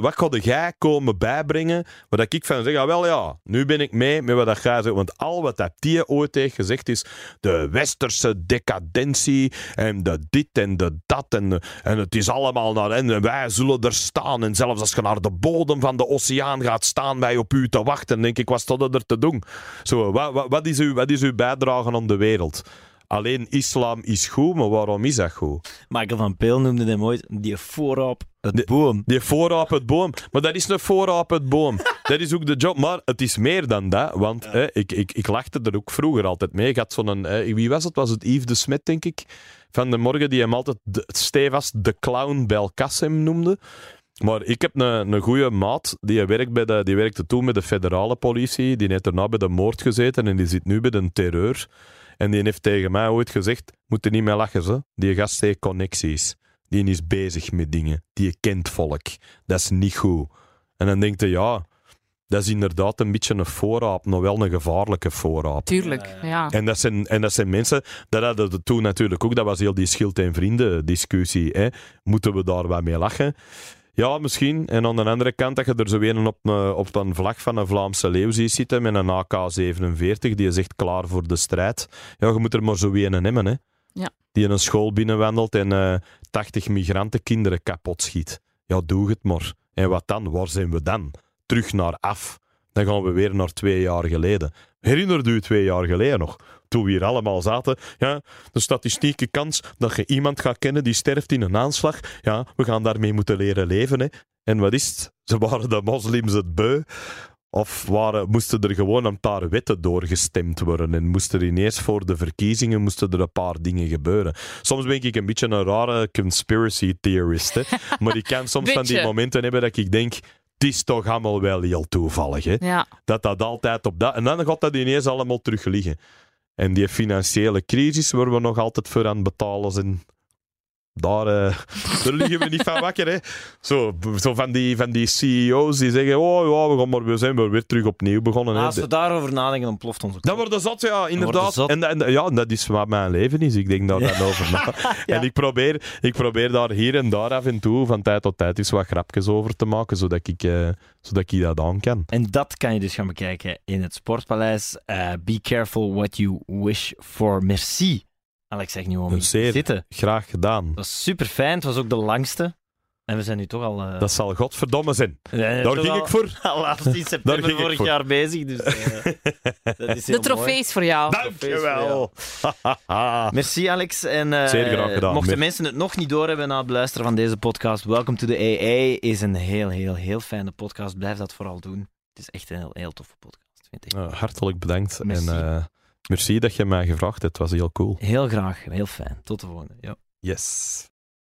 wat, ga jij komen bijbrengen? Wat ik van zeg, ah, wel ja, nu ben ik mee met wat dat jij zegt. Want al wat dat die ooit heeft gezegd is de westerse decadentie en de dit en de dat. En, en het is allemaal naar en wij zullen er staan. En zelfs als je naar de bodem van de oceaan gaat staan, wij op u te wachten. denk ik, wat staat er te doen? Zo, wat, wat, wat, is uw, wat is uw bijdrage aan de wereld? Alleen islam is goed, maar waarom is dat goed? Michael van Peel noemde hem ooit die voorop het boom. Die voorop het boom. Maar dat is een voorop het boom. dat is ook de job. Maar het is meer dan dat. Want hè, ik, ik, ik lachte er ook vroeger altijd mee. Ik had zo'n... Hè, wie was het? Was het Yves de Smet, denk ik? Van de morgen, die hem altijd de, stevast de clown Belkacem noemde. Maar ik heb een, een goede maat, die, werkt bij de, die werkte toen bij de federale politie. Die heeft daarna bij de moord gezeten en die zit nu bij de terreur. En die heeft tegen mij ooit gezegd: Moet er niet meer lachen, ze. Die gast heeft connecties. Die is bezig met dingen. Die kent volk. Dat is niet goed. En dan denkt hij: Ja, dat is inderdaad een beetje een voorraap, nog wel een gevaarlijke voorraap. Tuurlijk, ja. En dat zijn, en dat zijn mensen, dat hadden we toen natuurlijk ook, dat was heel die schild- en vrienden-discussie. Hè. Moeten we daar wat mee lachen? Ja, misschien. En aan de andere kant dat je er zo een op een, op een vlag van een Vlaamse leeuw ziet zitten met een AK-47, die is echt klaar voor de strijd. Ja, je moet er maar zo een hebben, hè. Ja. Die in een school binnenwandelt en uh, 80 migrantenkinderen kapot schiet. Ja, doe het maar. En wat dan? Waar zijn we dan? Terug naar af. Dan gaan we weer naar twee jaar geleden. Herinner u twee jaar geleden nog? Toen we hier allemaal zaten. Ja, de statistieke kans dat je iemand gaat kennen die sterft in een aanslag. Ja, we gaan daarmee moeten leren leven. Hè. En wat is het? Ze waren de moslims het beu. Of waren, moesten er gewoon een paar wetten doorgestemd worden en moesten er ineens voor de verkiezingen moesten er een paar dingen gebeuren. Soms ben ik een beetje een rare conspiracy theorist, hè. maar ik kan soms van die momenten hebben dat ik denk, het is toch allemaal wel heel toevallig. Hè? Ja. Dat dat altijd op dat... En dan gaat dat ineens allemaal terug liggen. En die financiële crisis waar we nog altijd voor aan het betalen zijn, daar, daar liggen we niet van wakker. Hè. Zo, zo van, die, van die CEO's die zeggen: Oh ja, we, gaan maar, we zijn weer terug opnieuw begonnen. Als we daarover nadenken, dan ploft onze Dan worden zat, ja, inderdaad. Zat. En, en, ja, dat is wat mijn leven is. Ik denk daar dan over na. ja. En ik probeer, ik probeer daar hier en daar af en toe van tijd tot tijd eens wat grapjes over te maken, zodat ik, uh, zodat ik dat aan kan. En dat kan je dus gaan bekijken in het Sportpaleis. Uh, be careful what you wish for. Merci. Alex zegt nu om Zeer zitten. graag gedaan. Dat was super fijn. Het was ook de langste. En we zijn nu toch al... Uh... Dat zal godverdomme zijn. Daar ging al, ik voor. Al laatst in september vorig jaar bezig. Dus, uh, dat is de trofee is voor jou. Dankjewel. Merci Alex. En, uh, Zeer graag gedaan. Mochten mensen het nog niet doorhebben na het luisteren van deze podcast, Welcome to the AA is een heel, heel, heel fijne podcast. Blijf dat vooral doen. Het is echt een heel, heel toffe podcast, vind ik. hartelijk bedankt. Merci. En, Merci dat je mij gevraagd hebt. Het was heel cool. Heel graag. Heel fijn. Tot de volgende. Ja. Yes.